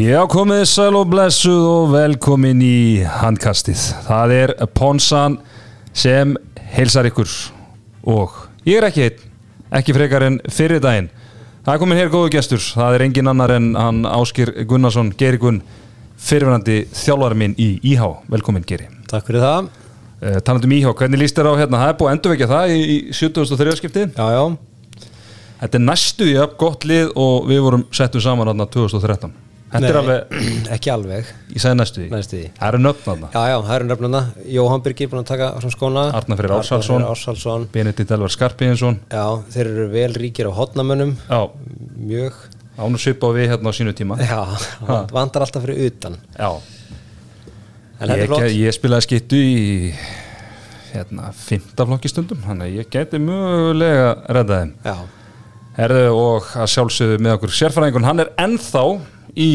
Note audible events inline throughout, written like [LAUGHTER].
Já, komið sæl og blessuð og velkomin í handkastið. Það er Ponsan sem heilsar ykkur og ég er ekki einn, ekki frekar en fyrir daginn. Það er komin hér góðu gestur, það er engin annar en hann Áskir Gunnarsson, Geri Gunn, fyrirverandi þjálfari minn í Íhá. Velkomin Geri. Takk fyrir það. Uh, Talandum Íhá, hvernig líst þér á hérna? Það er búið að endurvekja það í, í 73. skiptið. Já, já. Þetta er næstu í upp gott lið og við vorum settuð saman hérna 2013. Er Nei, alveg, [CLEARS THROAT] Ekki alveg, ég sagði næstu því. Það eru nöfn þarna. Já, já, það eru nefnuna. Jóhann Birgir búin að taka frá skóna. Arnar Freyr. Ársálsson. Benedikt Elvar Skarpíðinsson Já, þeir eru vel ríkir á hotnamönnum. Já, Mjög. ánur svipa á við hérna á sínu tíma Já, vandar alltaf fyrir utan. Já, ég, ég spilaði skittu í hérna, fymtaflokki stundum þannig að ég geti mögulega redda þeim Já, Herðu og að sjálfsögðu með okkur sérfæringun, hann er ennþá í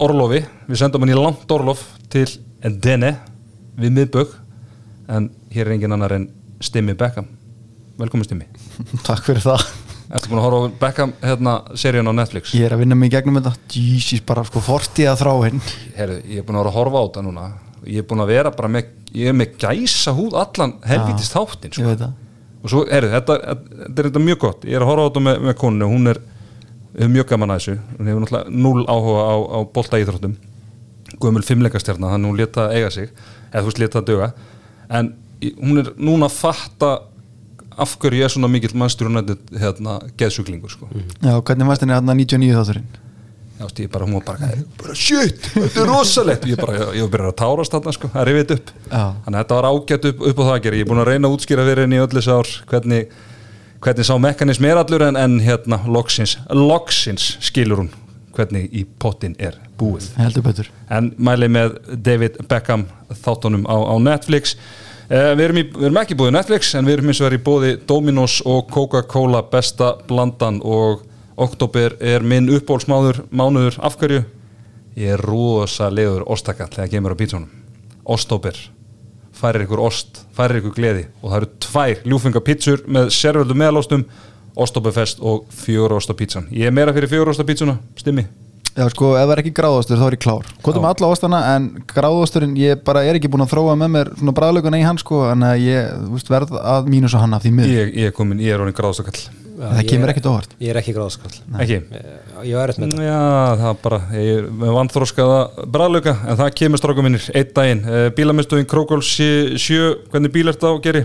Orlofi, við sendum hann í langt Orlof til Dene við miðbögg en hér er engin annar en Stimmi Beckham. Velkomin Stimmi. [LAUGHS] Takk fyrir það. Ertu búin að horfa á Beckham hérna seríun á Netflix? Ég er að vinna mig gegnum þetta. Jesus, bara sko fortið að þráinn Herru, ég er búin að að horfa á þetta núna. Ég er búin að vera bara með ég er með gæsa húð allan helvítist þáttinn Ég sko. og svo, herru, þetta, þetta er þetta mjög gott. Ég er að horfa á þetta með, með koninu hún er, er mjög gaman að þessu. Hún hefur náttúrulega null áhuga á, á bolta íþróttum gömul fimmleikastjarna þannig hún leta eiga sig eða þú veist leta döga en hún er núna að fatta af hverju ég er svona mikill mannstur og nættið hérna, geðsuglingur sko. Já, hvernig varst henni hérna 99 þátturinn? Já, ég bara, hún var bara, bara shit, þetta er rosalegt. Ég bara, ég var byrjað að tárast þarna sko, er rifið upp. Já. þannig að þetta var ágætt upp, upp á það að gera ég er búin að reyna að útskýra fyrir henni öll þessi ár hvernig, hvernig sá mekanism er allur en, en hérna, loksins loksins skilur hún hvernig í pottin er búið. Heldur betur. En mæli með David Beckham þáttunum á, á Netflix. Eh, við, erum í, við erum ekki búið Netflix en við erum eins og verið í búið Dominos og Coca-Cola besta blandan og oktober er minn uppbólsmáður mánuður. Af hverju? Ég er rosalegur ostakall þegar kemur á pítsunum ostóber færir ykkur ost, færir ykkur gleði. Og það eru tvær ljúfingapítsur með servöldu meðalóstum Ostóberfest og fjórósta pítsan. Ég er meira fyrir fjórósta pítsuna, stimmi. Já, sko, ef það er ekki gráðastur þá er ég klár. Kvotum alla ástana en gráðasturinn ég bara er ekki búin að þróa með mér svona bræðlöguna í hann sko en ég veist, verð að mínus og hann af því miður. Ég, ég er komin, ég er orðin gráðstakall Já, Það kemur er- ekkert óvart. Ég er ekki gráðskall. ekki Ég var eftir með þetta. Já, það er bara, ég er með vanþróskaða bræðlauka, en það kemur strákum minnir einn daginn, uh, bílamistöðin Krókól 7, hvernig bíl ert á geri?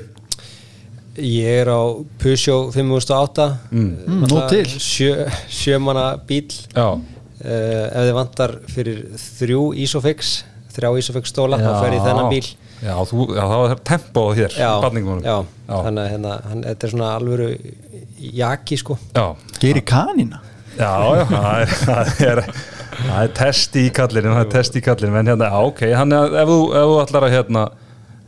Ég er á Peugeot 5008. Mm. Mm, nú til. Sjö, sjömanna bíl. Já, Uh, ef þið vantar fyrir þrjú Isofix, þrjá Isofix stóla, þá fer ég þennan bíl. Já, þú, já það var tempo á þér, já, já, já. þannig að hérna, hann, þetta er svona alvöru jaki sko. Já, Geiri kanina. Já, já, það er, það er, það er test í kallinu, það er test í kallinu, en hérna, já, ok, hann er, ef þú, ef þú ætlar að hérna,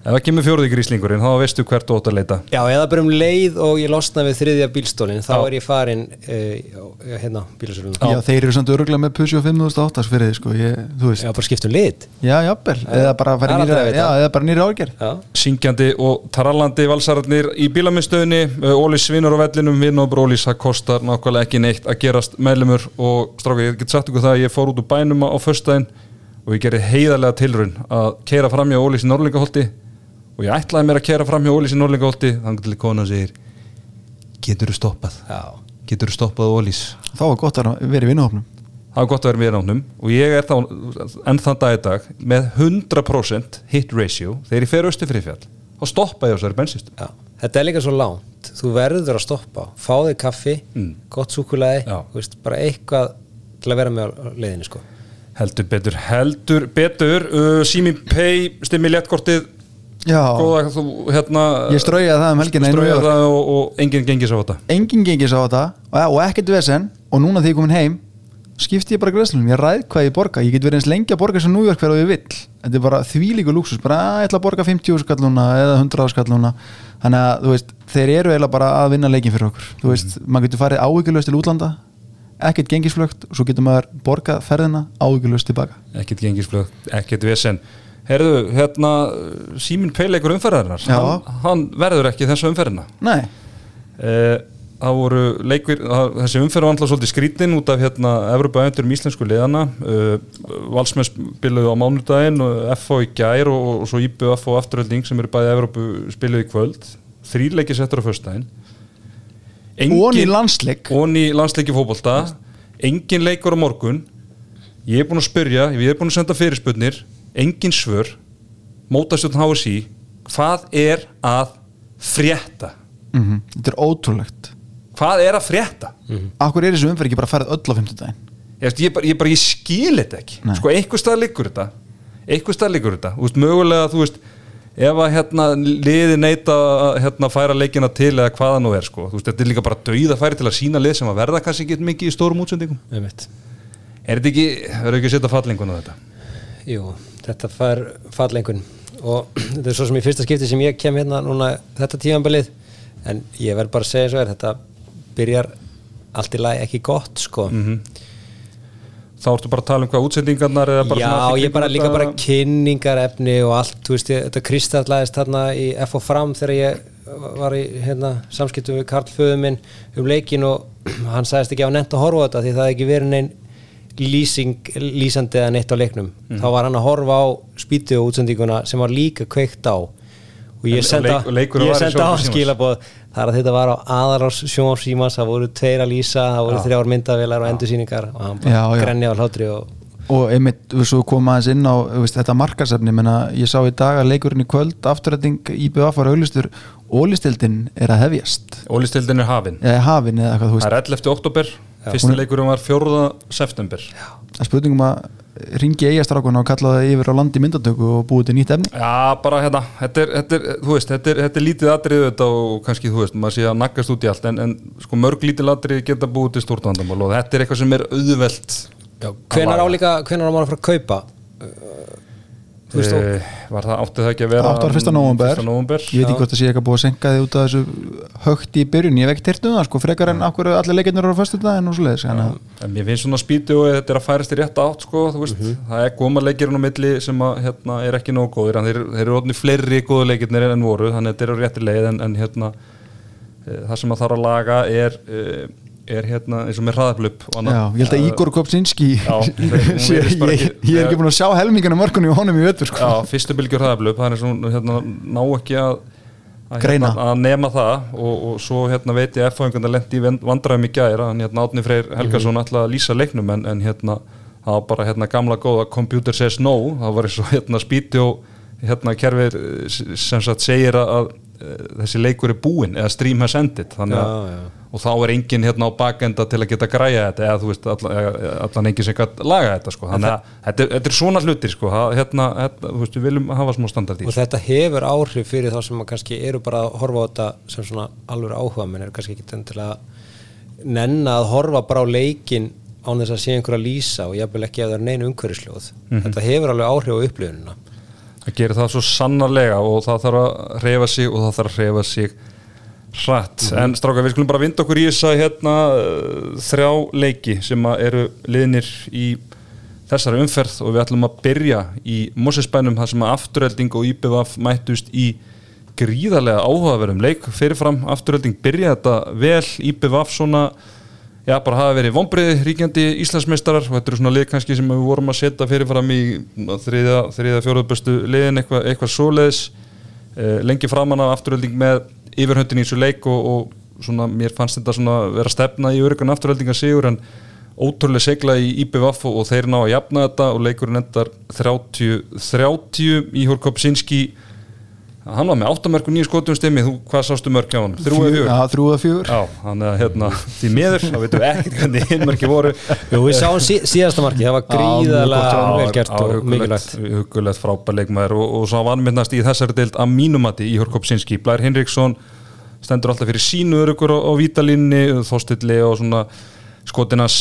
ef það kemur fjóruði gríslingurinn, þá veistu hvert þú ótt að leita. Já, eða bara um leið og ég losna við þriðja bílstólinn, þá Já. er ég farin uh, hérna, bílasöluna Já, þeir eru samt öruglega með Pussi og 5008 fyrir þið sko, ég, þú veist Já, bara skiptum lit Já, jafnvel, eða bara aldrei nýra. Já, eða bara nýra ágerð Já, syngjandi og tarallandi valsararnir í bílamiðstöðinni Ólís vinnur á vellinum, vinn og brólís það kostar nákvæmlega ekki neitt að gerast meðlumur og stráka, ég get sagt ykkur það að ég fór út úr bænum og ég gerði heiðarlega tilraun að keira fram hjá Ólís Norlingaholti og ég ætlaði mér að keira fram hjá Ólís í Norlingaholti þannig til kona segir getur þú stoppað, já, getur þú stoppað Ólís? Þá var gott að vera í vinnuhófnum það var gott að vera með náttúm og ég er þá enn þann dag í dag með 100% hit ratio þegar ég fer austu fyrir fjall. Þá stoppa ég á þessari bensinstum já. Þetta er líka svo langt, þú verður að stoppa. Fá þig kaffi, Mm. gott súkulaði Já. þú veist, bara eitthvað til að vera með á leiðinni sko. Heldur betur, heldur betur. Uh, Simi Pay, stimmi léttkortið góða, þú, hérna ég straujaði það um það og, og enginn gengis á þetta. Enginn gengis á þetta. Og, og ekkert vesen. Og núna þegar ég komin heim skipti ég bara greiðslunum, ég ræð hvað ég borga. Ég get verið eins lengi að borga sem New York hverju ég vill. Þetta er bara þvílíku lúksus, bara að ég ætla að borga 50 skall núna eða 100 skall núna þannig að þú veist, þeir eru eiginlega bara að vinna leikin fyrir okkur, þú veist, maður getur farið áhyggjulöst til útlanda, ekkert gengisflögt og svo getur maður borgað ferðina áhyggjulöst tilbaka. Ekkert gengisflög, ekkert vesen Herðu, hérna Símin Pay leikur umferðarinnar hann, hann verður ekki þessu umferðina. Nei, uh, það voru leikir, það, þessi umferð var alltaf svolítið skrítin út af hérna Evropaöndur um íslensku liðana uh, Valsmenn spiluðu á mánudaginn og FO í gær og, og svo IBF og afturölding sem eru bæði Evropu spiluðu í kvöld. Þrýleiki settur á föstudaginn. Og í landsleik. Og í landsleiki fókbólta engin leikur á morgun. Ég er búin að spyrja, ég er búin að senda fyrirspurnir engin svör mótastjórn HSI hvað er að frétta? Mm þetta er ótrúlegt. Hvað er að frétta? Akkur er þessu umferð ekki bara farið öll á 50 daginn ég, ég, ég, bara, ég skil þetta ekki. Nei. sko einhver stað liggur þetta. Einhver stað liggur þetta, þú veist, mögulega þú veist, ef að hérna liði neita að hérna, færa leikina til eða hvaða nú er, sko, þú veist, þetta er líka bara dauða færi til að sína lið sem að verða kannski ekki mikið í stórum útsendingum, er þetta ekki verður ekki að setja fallingun á þetta? Jú, þetta fær fallengun og [CLEARS THROAT] þetta er svo sem í fyrsta skipti sem ég kem hérna núna þetta tímanbilið en ég verð bara að segja svo er þetta byrjar allt í lagi ekki gott sko. Þá ertu bara að tala um hvað útsendingarnar Já, ég bara líka bara kynningarefni og allt, þú veist, ég, þetta kristallaðist þarna í FO fram þegar ég var í hérna, samskiptum við Karl föðu minn um leikin og [CLEARS THROAT] hann sagðist ekki á nefnt að horfa þetta því það hefði ekki verið neinn lýsing, lýsandi eða neitt á leiknum. Mhm. þá var hann að horfa á spýtu og útsendinguna sem var líka kveikt á. Og ég sendi leik- ég í sendi á skilaboð þar að þetta var á aðarás sjónvarsímas það voru tveir að lýsa, það voru Já. þrjár myndavilar og endursýningar og hann bara grenja á hlátri og og einmitt, þú veist, svo koma aðeins inn á þú veist, þetta markasefni, menna, ég sá í dag að leikurinn í kvöld, afturrætting IBF var auglistur, ólistildin er að hefjast, Ólistildin er hafin. Eða hafin eða veist, það er 11. oktober, er- leikurinn var 4. september. Það er spurningum að ringi eigastrákuna og kalla það yfir á landi myndatöku og búið til nýtt efni? Já, bara hérna, þetta er, þetta er, þú veist, þetta er, þetta er lítið atriðu þetta og kannski, þú veist, maður sé að naggast út í allt en, en sko mörg lítið atriði geta búið til stórt vandamál og þetta er eitthvað sem er auðvelt hvenar á líka, hvenar á maður að fara að kaupa þú veist, og e, Var það, átti það ekki að vera áttar fyrsta nóvumber, 1. nóvember? Ég veit ekki hvort það sé eitthvað búið að senka þið út af þessu högt í byrjun, ég hef ekki teirt um það sko, frekar en okkur allir leikirnir eru á föstu daginn og svoleiðis, þannig að En mér finnst svona spýti og þetta er að færast í rétt átt sko, þú veist, það er góma leikirinn á milli sem að, hérna, er ekki nógu góðir en þeir, þeir eru orðinni fleiri góðu leikirnir en voru þannig að þetta er á rétti leið en, en hérna e, það sem að þarf að laga er e, er hérna eins og með annað. Já, ég held að Ígor Kopsinski [LAUGHS] ég, bara ég ekki- er ekki búin að sjá helmingana mörkunni og honum í öllur sko. Já, fyrstu bylgjur hraðaflup það er svona, hérna, ná ekki að að, Greina. hérna, að nema það og, og svo hérna veit ég að lendi í vandræðum í gæra hann hérna Átni Freyr Helgason Mhm. ætlaði að lýsa leiknum en, en hérna það var bara hérna gamla góða computer says no það var eins og hérna spýti og hérna kerfið eh, sem sagt segir að, að eh, þessi leikur er búinn eða stream has ended þannig að Já, já. Og þá er enginn hérna á bakenda til að geta græja þetta eða þú veist allan, allan enginn sem gætt laga þetta sko. Þannig að þetta, þetta er svona hlutir sko. Hérna, hérna, þú veist við viljum hafa smá standard í og þetta hefur áhrif fyrir þá sem að kannski eru bara að horfa á þetta sem svona alveg áhuga menn er kannski ekki endilega nenna að horfa bara á leikin án þess að sé einhver að lýsa og jafnvel ekki ef það er neinu umhverfisljóð þetta hefur alveg áhrif á upplifunina. Það gerir það svo sannarlega og það þarf að reyfa sig og það þarf að reyfa sig hratt. En stráka, við skulum bara vinda okkur í þessa hérna uh, þrjá leiki sem að eru liðnir í þessari umferð og við ætlum að byrja í Mosesbænum þar sem að afturhelding og IPVF mættust í gríðarlega áhugaverðum leik fyrirfram. Afturhelding byrja þetta vel. IPVF svona já, bara hafa verið vonbreiði ríkjandi Íslandsmeistarar og þetta eru svona lið kannski sem við vorum að setja fyrirfram í þriða, þriða fjóruðbestu liðin eitthvað, eitthvað svoleiðis. Eh, lengi framan af afturölding með yfirhundin í þessu leik og, og svona mér fannst þetta svona vera stefna í öryggun afturöldinga sigur en ótrúlega segla í IBVF og, og þeir ná að jafna þetta og leikurinn endar 30-30 í Hórkopsinski hann var með 8 mörg og 9 skotum stimmi, þú hvað sástu mörg hjá hann? 3 og 4? Já, þrjú eða fjögur. Já, þannig að hérna, [LAUGHS] því miður, þá veitum við ekkert hvernig hinmarki voru. Jú, við sáum sí, síðasta marki, það var Já, mjög gríðarlega gott, vel gert og mikilvægt. hugulegt frábær leikmaður. Og, og svo vanmyndnast í þessari deild að mínumati í Hörkopsinski Blær Hinriksson stendur alltaf fyrir sínu örugur á, á vítalínni þóstilli og svona skotinas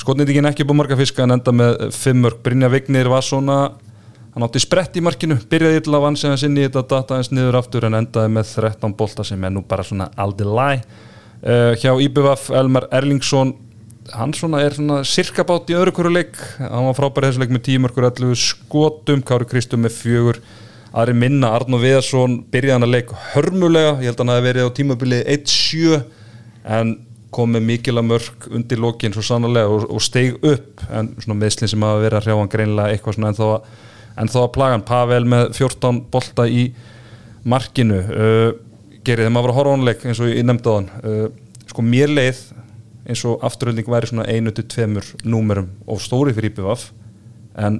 skotnýtingin ekki búið marga fiska en enda með fimmörk Brynja Vignir var svona hann átti sprett í markinu, byrjaði illa hann sinni í þetta data eins niður aftur en endaði með 13 bolta sem er nú bara svona aldrei læ uh, hjá IBVF Elmar Erlingsson hann svona er svona sirkabátt í öðru hverju leik. Hann var frábæri þessu leik með tímörkur 11 skotum, Kári Kristum með fjögur. Ari Minna, Arnó Viðarsson byrjaði hann að leik hörmulega, ég held að hann hafi verið á tímabili 1-7 en kom með mikila mörg undir lokin svo sannlega og, og steig upp. En svona meðslinn sem hafa verið að hrjá hann greinlega eitthvað svona en þó að, en þó að plagan Pavel með 14 bolta í markinu. Uh, maður var að horfa á honleik eins og ég nefndi á hann uh, sko mér leið eins og afturölding væri svona einu til tveimur númerum og stóri fyrir IPVF en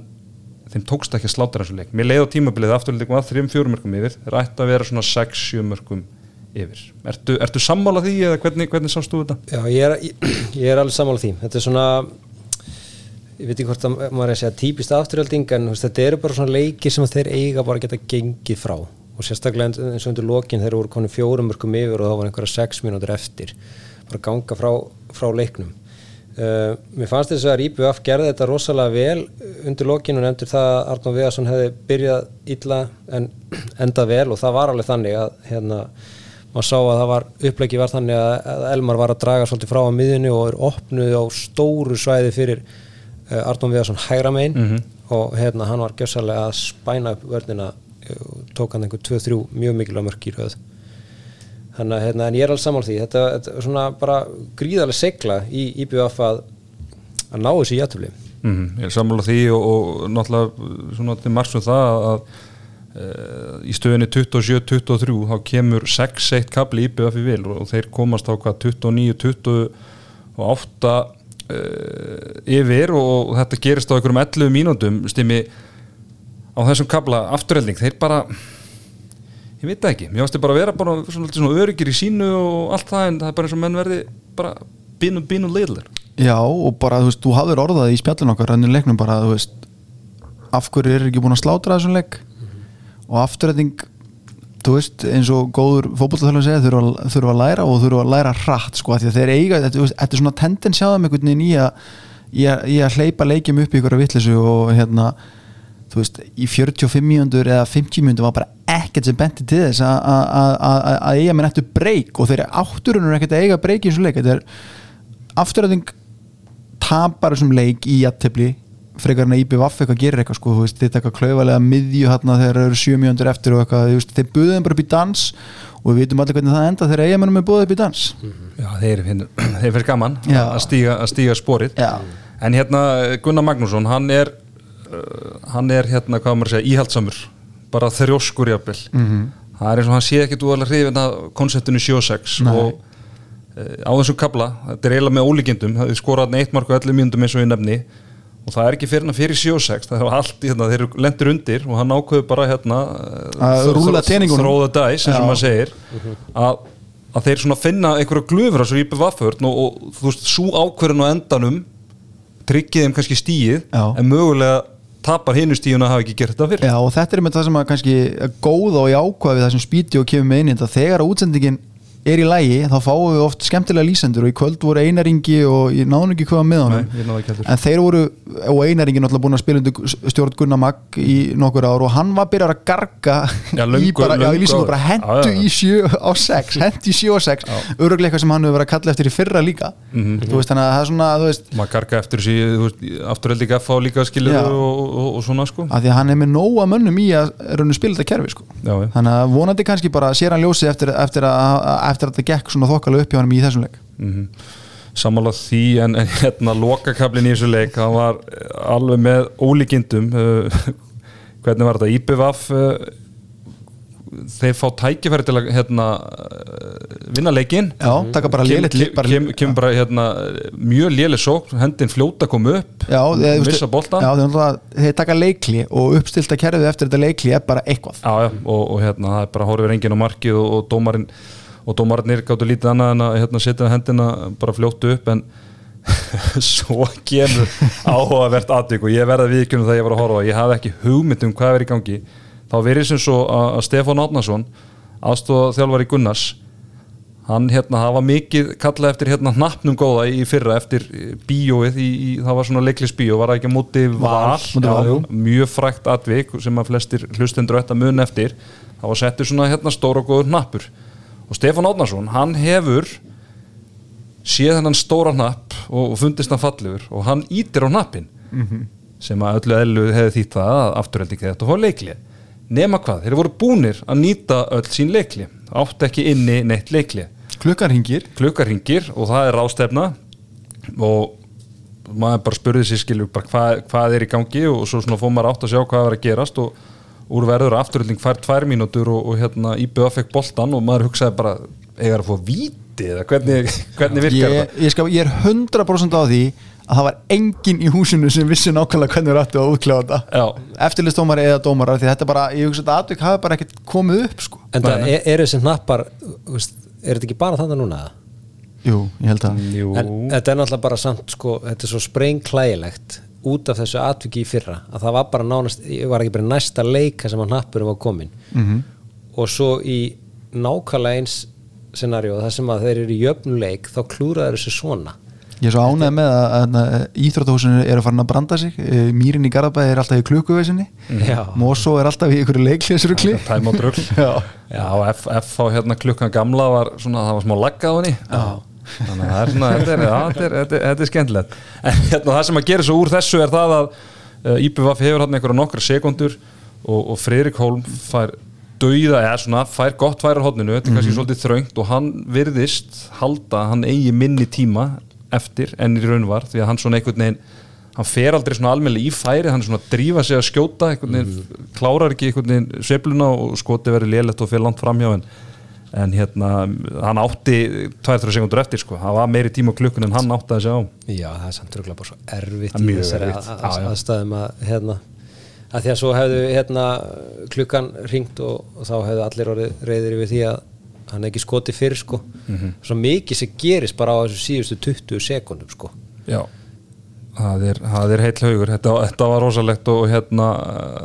þeim tókst ekki að sláta þessu leik. Mér leið á tímabilið afturölding var 3-4 mörgum yfir þeir ætti að vera svona 6-7 mörgum yfir. Ertu, ertu sammála því eða hvernig, hvernig sást þú þetta? Já, ég er, ég er alveg sammála því. Þetta er svona ég veit ekki hvort að maður er að segja típist afturhalding en veist, þetta eru bara svona leiki sem þeir eiga bara geta gengið frá. Og sérstaklega eins- og undir lokin þeir voru konið fjórum mörgum yfir og þá var einhverja sex mínútur eftir. Bara ganga frá, frá leiknum. Uh, mér fannst þess að IBF gerði þetta rosalega vel. Undir lokin og nefndir það að Arnó Viðarsson hefði byrjað illa en [CLEARS THROAT] endað vel og það var alveg þannig að hérna maður sá að það var, upplegi var þannig að, Elmar var að draga svolítið frá að miðunni og er opnuð á stóru svæði fyrir Arnón Viðarsson hægra megin. Og hérna hann var gjössalega að spæna upp vörnina og tók hann einhver 2-3 mjög mikilvæg mörk í röð. Þannig að hérna, en ég er alveg sammála því. Þetta, er svona bara gríðarlega segla í IBF að, að ná þessu jættufli Mm, ég er sammála því og, og náttúrulega svona til margsum það að í stöðinni 27-23 þá kemur 6-1 kabli í BF í vil og, og þeir komast á hvað 29-28 e, yfir og, þetta gerist á einhverjum 11 mínútum stimmi á þessum kabla afturhelding þeir bara ég veit ekki, mér ástu bara að vera bara svona, svona öryggir í sínu og allt það en það er bara eins og menn verði bara bínu bínu liðlir Já, og bara, þú veist, þú hafðir orðað í spjallin okkar rannir leiknum bara, þú veist af hverju er ekki búin að slátra þessum leik? Og afturræting þú veist, eins og góður fótbollþjóðlega segja, þurfa, þurfa að læra og þurfa að læra hratt, sko, því að þeir eiga þetta, þetta er svona tendens hjá þeim einhvern veginn í að, í að, í að hleypa leikjum upp í ykkur að vittlisu og hérna þú veist, í 45 mínúndur eða 50 mínúndur var bara ekkert sem benti til þess að- eiga mér eftir breyk og þeir átturunur ekkert að eiga breyk í þessum leik, þetta er afturræting tapar þessum leik í jættefli frekar en að IBVF eitthvað gerir eitthvað sko, þú veist, þið taka klaufalega miðju hérna þegar þeir eru sjö mjöndur eftir og eitthvað, þú veist, þeir buðum bara upp í dans og við vitum allir hvernig það enda þegar eigamennum er buðið upp í dans Já, þeir, [CLEARS THROAT] þeir, þeir fyrir gaman Já. að stíga, að stíga sporið Já. en hérna Gunnar Magnússon hann er uh, hann er hérna, hvað maður að segja, íhaldsamur bara þrjóskur jafnvel -hmm. það er eins og hann sé ekkit úðalega hrifin að konseptinu 7-6 Nei. og uh, á þessum kabla, þetta er eiginlega með ólíkindum það er skorað eitt mark og 11 mínúndum eins og ég nefni og það er ekki fyrir hann fyrir 7-6 það er allt, hérna, þeir eru lendir undir og hann ákveður bara hérna Að rúlla teningunum. throw the dice, eins og maður segir að, að þeir svona finna einhverja glufur á svo íbjöf vafförn og, og þú veist, svo ákverðin á endanum tryggið þeim kannski stíið Já. en mögulega tapar hinu stíðun að hafa ekki gert þetta fyrir Já, og þetta er með það sem að kannski er góð og jákvæð við það sem spíti og kemur með inn í þegar að útsendingin er í lægi þá fáum við oft skemmtilega lýsendur og í kvöld voru Einaringi og ég náðum ekki hvað með honum. Nei, en þeir voru, og Einaringi náttúrulega búin að spila stjórn Gunnar Magg í nokkur ár og hann var byrjar að garga Já, í löngu- bara, já, í lýsingu bara hendu já, í sjö á sex [LAUGHS] hendu í sjö á sex, öruglega eitthvað sem hann hefur verið að kalla eftir í fyrra líka. Mhm. þú veist þannig að það er svona, veist maður garga eftir veist, afturhaldi gaffa og líka skilur Já. og, og, og svona sko. Að því að hann er með nóga mönnum í að rauninu spila þetta kerfi sko. Þannig að vonandi kannski bara sér hann ljósið eftir, eftir, að, eftir að þetta gekk svona þokkalega upp hjá hann í þessum leik. Mm sammála því en, en hérna lokakablin í þessu leik hann var eh, alveg með ólíkindum uh, [LAUGHS] hvernig var þetta? IPVF uh, þeir fá tækifæri til að hérna, vinna leikinn. Já, taka bara lélitt kem- kem- bara hérna, mjög léleg sók hendin fljóta kom upp já, missa náttúrulega- þeir taka leikli og uppstilta kerfið eftir þetta leikli er bara eitthvað. Já, já, og, og hérna, það er bara horfir enginn á markið og, og dómarinn og dómarinn gáttu lítið annað en að hérna, setja hendina bara fljóttu upp en [LAUGHS] svo kemur áhugavert atvik og ég verða viðkjörnum það ég var að horfa ég hafði ekki hugmynd um hvað er í gangi. Þá verið sem svo að, að Stefán Átnason aðstofa þjálfari Gunnars hann hérna, það var mikið kallað eftir hérna hnappnum góða í fyrra eftir eh, bíóið, í, í, það var svona leiklisbíó, var það ekki móti val, Val, Já, mjög frækt atvik sem að flestir hlustendur að mun eftir. Það var settur svona hérna stóra góður hnappur og Stefán Átnason, hann hefur séð hennan stóra hnapp og, og fundist hann fallegur og hann ítir á hnappin sem að öllu ellu hefði þýtt það að afturhaldi ekki þetta og fá leikli nema hvað, þeir voru búnir að nýta öll sín leikli átt ekki inni neitt leikli klukkan ringir klukkar hringir og það er rástefna og maður bara spurði sér skilur bara hvað, hvað er í gangi og svo svona fór maður átt að sjá hvað var að gerast og úr verður afturölding fær tvær mínútur og, og hérna IBF fekk boltan og maður hugsaði bara eiga að fá víti eða hvernig, [LAUGHS] hvernig virkar ég, ég, skal, ég er 100% á því að það var enginn í húsinu sem vissi nákvæmlega hvernig við ættu að útkláða þetta Já. eftirlistómar eða dómarar því þetta bara, ég hugsa að atvik hafi bara ekkert komið upp sko. En það er, er þessi hnappar er þetta ekki bara þannig núna? jú, ég held að Jú, En þetta er náttúrulega bara samt sko, þetta er svo sprengklægilegt út af þessu atviki í fyrra að það var bara nánast, ég var ekki bara næsta leika sem að hnappurum var komin Mhm. og svo í nákvæmlega eins scenaríu það sem að þeir eru í jöfnuleik þá klúraður þessu svona. Ég er svo ánægð með að, að, að íþróttahúsinu eru farin að branda sig. Eh, mýrin í Garabæði er alltaf í klukkuveisinni Já. Mosó er alltaf í einhverju leiklésrugli tæm á drögl [LAUGHS] Já. Já, og F, F á hérna klukkan gamla var svona, það var smá laggað á henni þannig að er þetta er, er, er, er skemmtilegt. En hérna það sem að gera svo úr þessu er það að uh, IPVF hefur hann einhverja nokkra sekundur og, og Friðrik Holm fær dauða, eða svona, fær gott færa hodninu, þetta er kannski svolítið þröngt og hann virðist halda hann eigi minni tíma eftir enn í raun var því að hann svona einhvern veginn hann fer aldrei svona almennilega í færi hann svona drífa sig að skjóta einhvern veginn, klárar ekki einhvern veginn sveifluna og skoti verið lélegt og fer langt framhjá en, en hérna hann átti 2-3 sekundur eftir sko, hann var meiri tíma klukkun en hann átti að segja á Já, það er samt röglega bara svo erfitt Það er í þessari aðstæðum að hérna að því að svo hefðu hérna klukkan ringt og, og þá hefðu allir orðið reyðir yfir því að hann ekki skoti fyrir sko. Mhm. svo mikið sem gerist bara á þessu síðustu 20 sekundum sko. Já, það er, er heill haugur þetta, þetta var rosalegt og hérna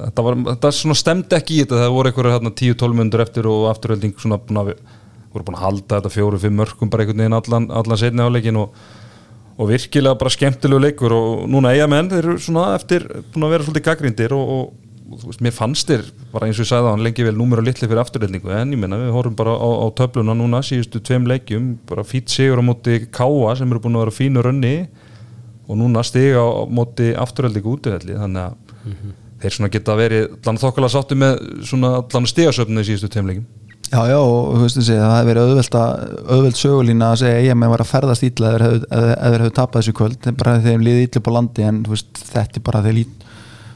þetta, var, þetta stemdi ekki í þetta. Það voru einhverju hérna, 10-12 mundur eftir og afturölding svona búin að, voru búin að halda þetta fjóru-fimm mörgum bara einhvern veginn allan, allan setni áleikin og, og virkilega bara skemmtilegu leikur og núna eiga menn þeir eru svona eftir búin að vera svolítið gaggrindir og, og, og veist, mér fannst þér bara eins og ég sagði það, hann lengi vel númer og litli fyrir afturöldingu en ég menna við horfum bara á, á töfluna núna síðustu tveim leikjum, bara fýtt sigur á móti Káa sem eru búin að vera fínu rönni og núna stiga á móti afturöldingu útivelli þannig að þeir svona geta verið allan þokkala sáttu með svona allan stigasöfnu í síðustu tveimleikum Já, já, og þú veist þessi, það hefði verið auðvelt, að, auðvelt sögulína að segja að ég var að ferðast ítla eða þeir hefðu tapað þessu kvöld, bara þeim liði ítla upp á landi en þú veist, þetta er bara þeir lít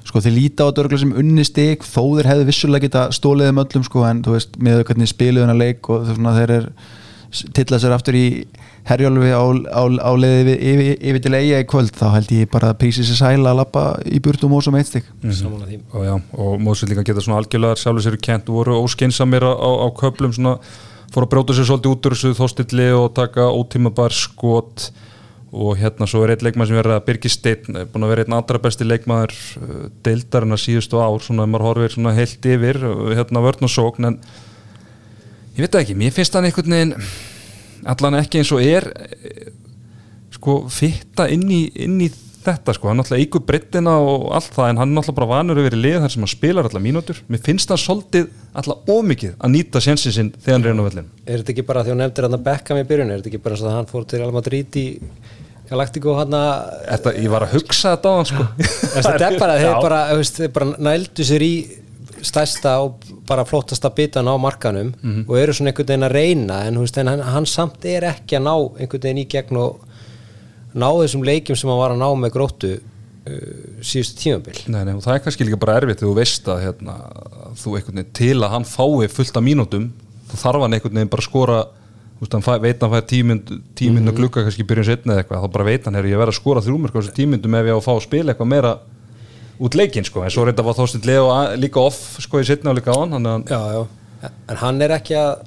sko þeir líta á dörgla sem unni stig þó þeir hefðu vissulega geta stólið um öllum sko en þú veist, með hvernig spiluðuna leik og svona þeir er tilla sér aftur í herjálfi á, á, á leiði yfir, yfir, yfir til eiga í kvöld, þá held ég bara að prísi sér sæla að lappa í burtum og sem eitt stig. Saman að því. Og, já, og móðsvildingar geta svona algjörlega sjálfur sér kent og voru óskeinsamir á, á, á köplum svona, fór að bróta sér svolítið út úr þessu þóstilli og taka ótímabar skot. Og hérna svo er einn leikmann sem verður að Birgir Steinn búin að vera einn allra besti leikmaður uh, deildarinn að síðustu ár svona ef maður horfir svona heilt yfir uh, hérna vörn og sókn en ég veit það ekki, mér finnst hann einhvern veginn allan ekki eins og er eh, sko fitta inn í, inn í þetta sko, hann náttúrulega eigur breyttina og allt það en hann er náttúrulega bara vanur að vera í lið þar sem hann spilar allar mínútur, mér finnst það svolítið allar ómikið að nýta sjensin sinn þegar hann reyna á vellin Er þetta ekki bara því að þú nefndir hann að Beckham í byrjun er þetta ekki bara svo að hann fór til Real Madrid í Galactico hann að ég var að hugsa þetta á hann sko. [LAUGHS] Þetta [LAUGHS] er bara, þeir bara nældu sér í stærsta og bara flottasta bitan á markanum Mhm. og eru svona einhvern veginn að reyna en, veist, en hann, hann samt er ekki að ná einhvern veginn í gegn og ná þessum leikjum sem hann var að ná með gróttu uh, síðustu tímabil Nei, nei, og það er kannski líka bara erfitt þegar þú veist að hérna, þú einhvern veginn til að hann fái fullt af mínútum þá þarf hann einhvern veginn bara að skora veist, hann fæ, veit hann fær tímynd tímynd og glugga kannski byrjun setna eða eitthvað þá bara veit hann, er ég að vera að skora þrjúmörk á þessu tímyndum ef ég á að fá að spila eitthvað meira út leikinn sko, en svo reynda var Þorstein Leo líka off sko í setna og líka á hann já, já. en hann er ekki að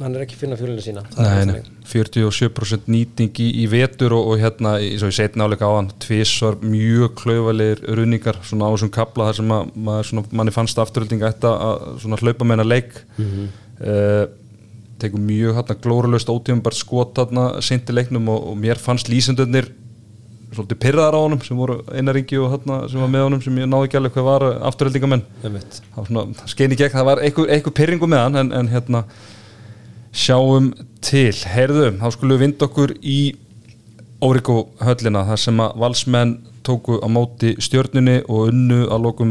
hann er ekki að finna fjölinu sína. Nei, nei, 47% nýting í, í vetur og, og hérna, í- svo ég setna áleika á hann tvísvar mjög klaufalegir runningar svona á þessum kapla þar sem að, svona, manni fannst afturölding ætta að svona hlaupa hennar leik. Mm tekur mjög hérna glóralöst ótífum skot hérna seinti leiknum og, og mér fannst lýsendurnir svolítið pyrraðar á honum sem voru einaringi og hérna sem var með honum sem ég náði ekki alveg hvað var afturöldingamenn Einmitt. það skein í gegn, það var einhver, einhver pyrringu með hann en, en hérna sjáum til, heyrðu þá skulum við vinda okkur í Óriko höllina þar sem að valsmenn tóku á móti stjörnunni og unnu að lokum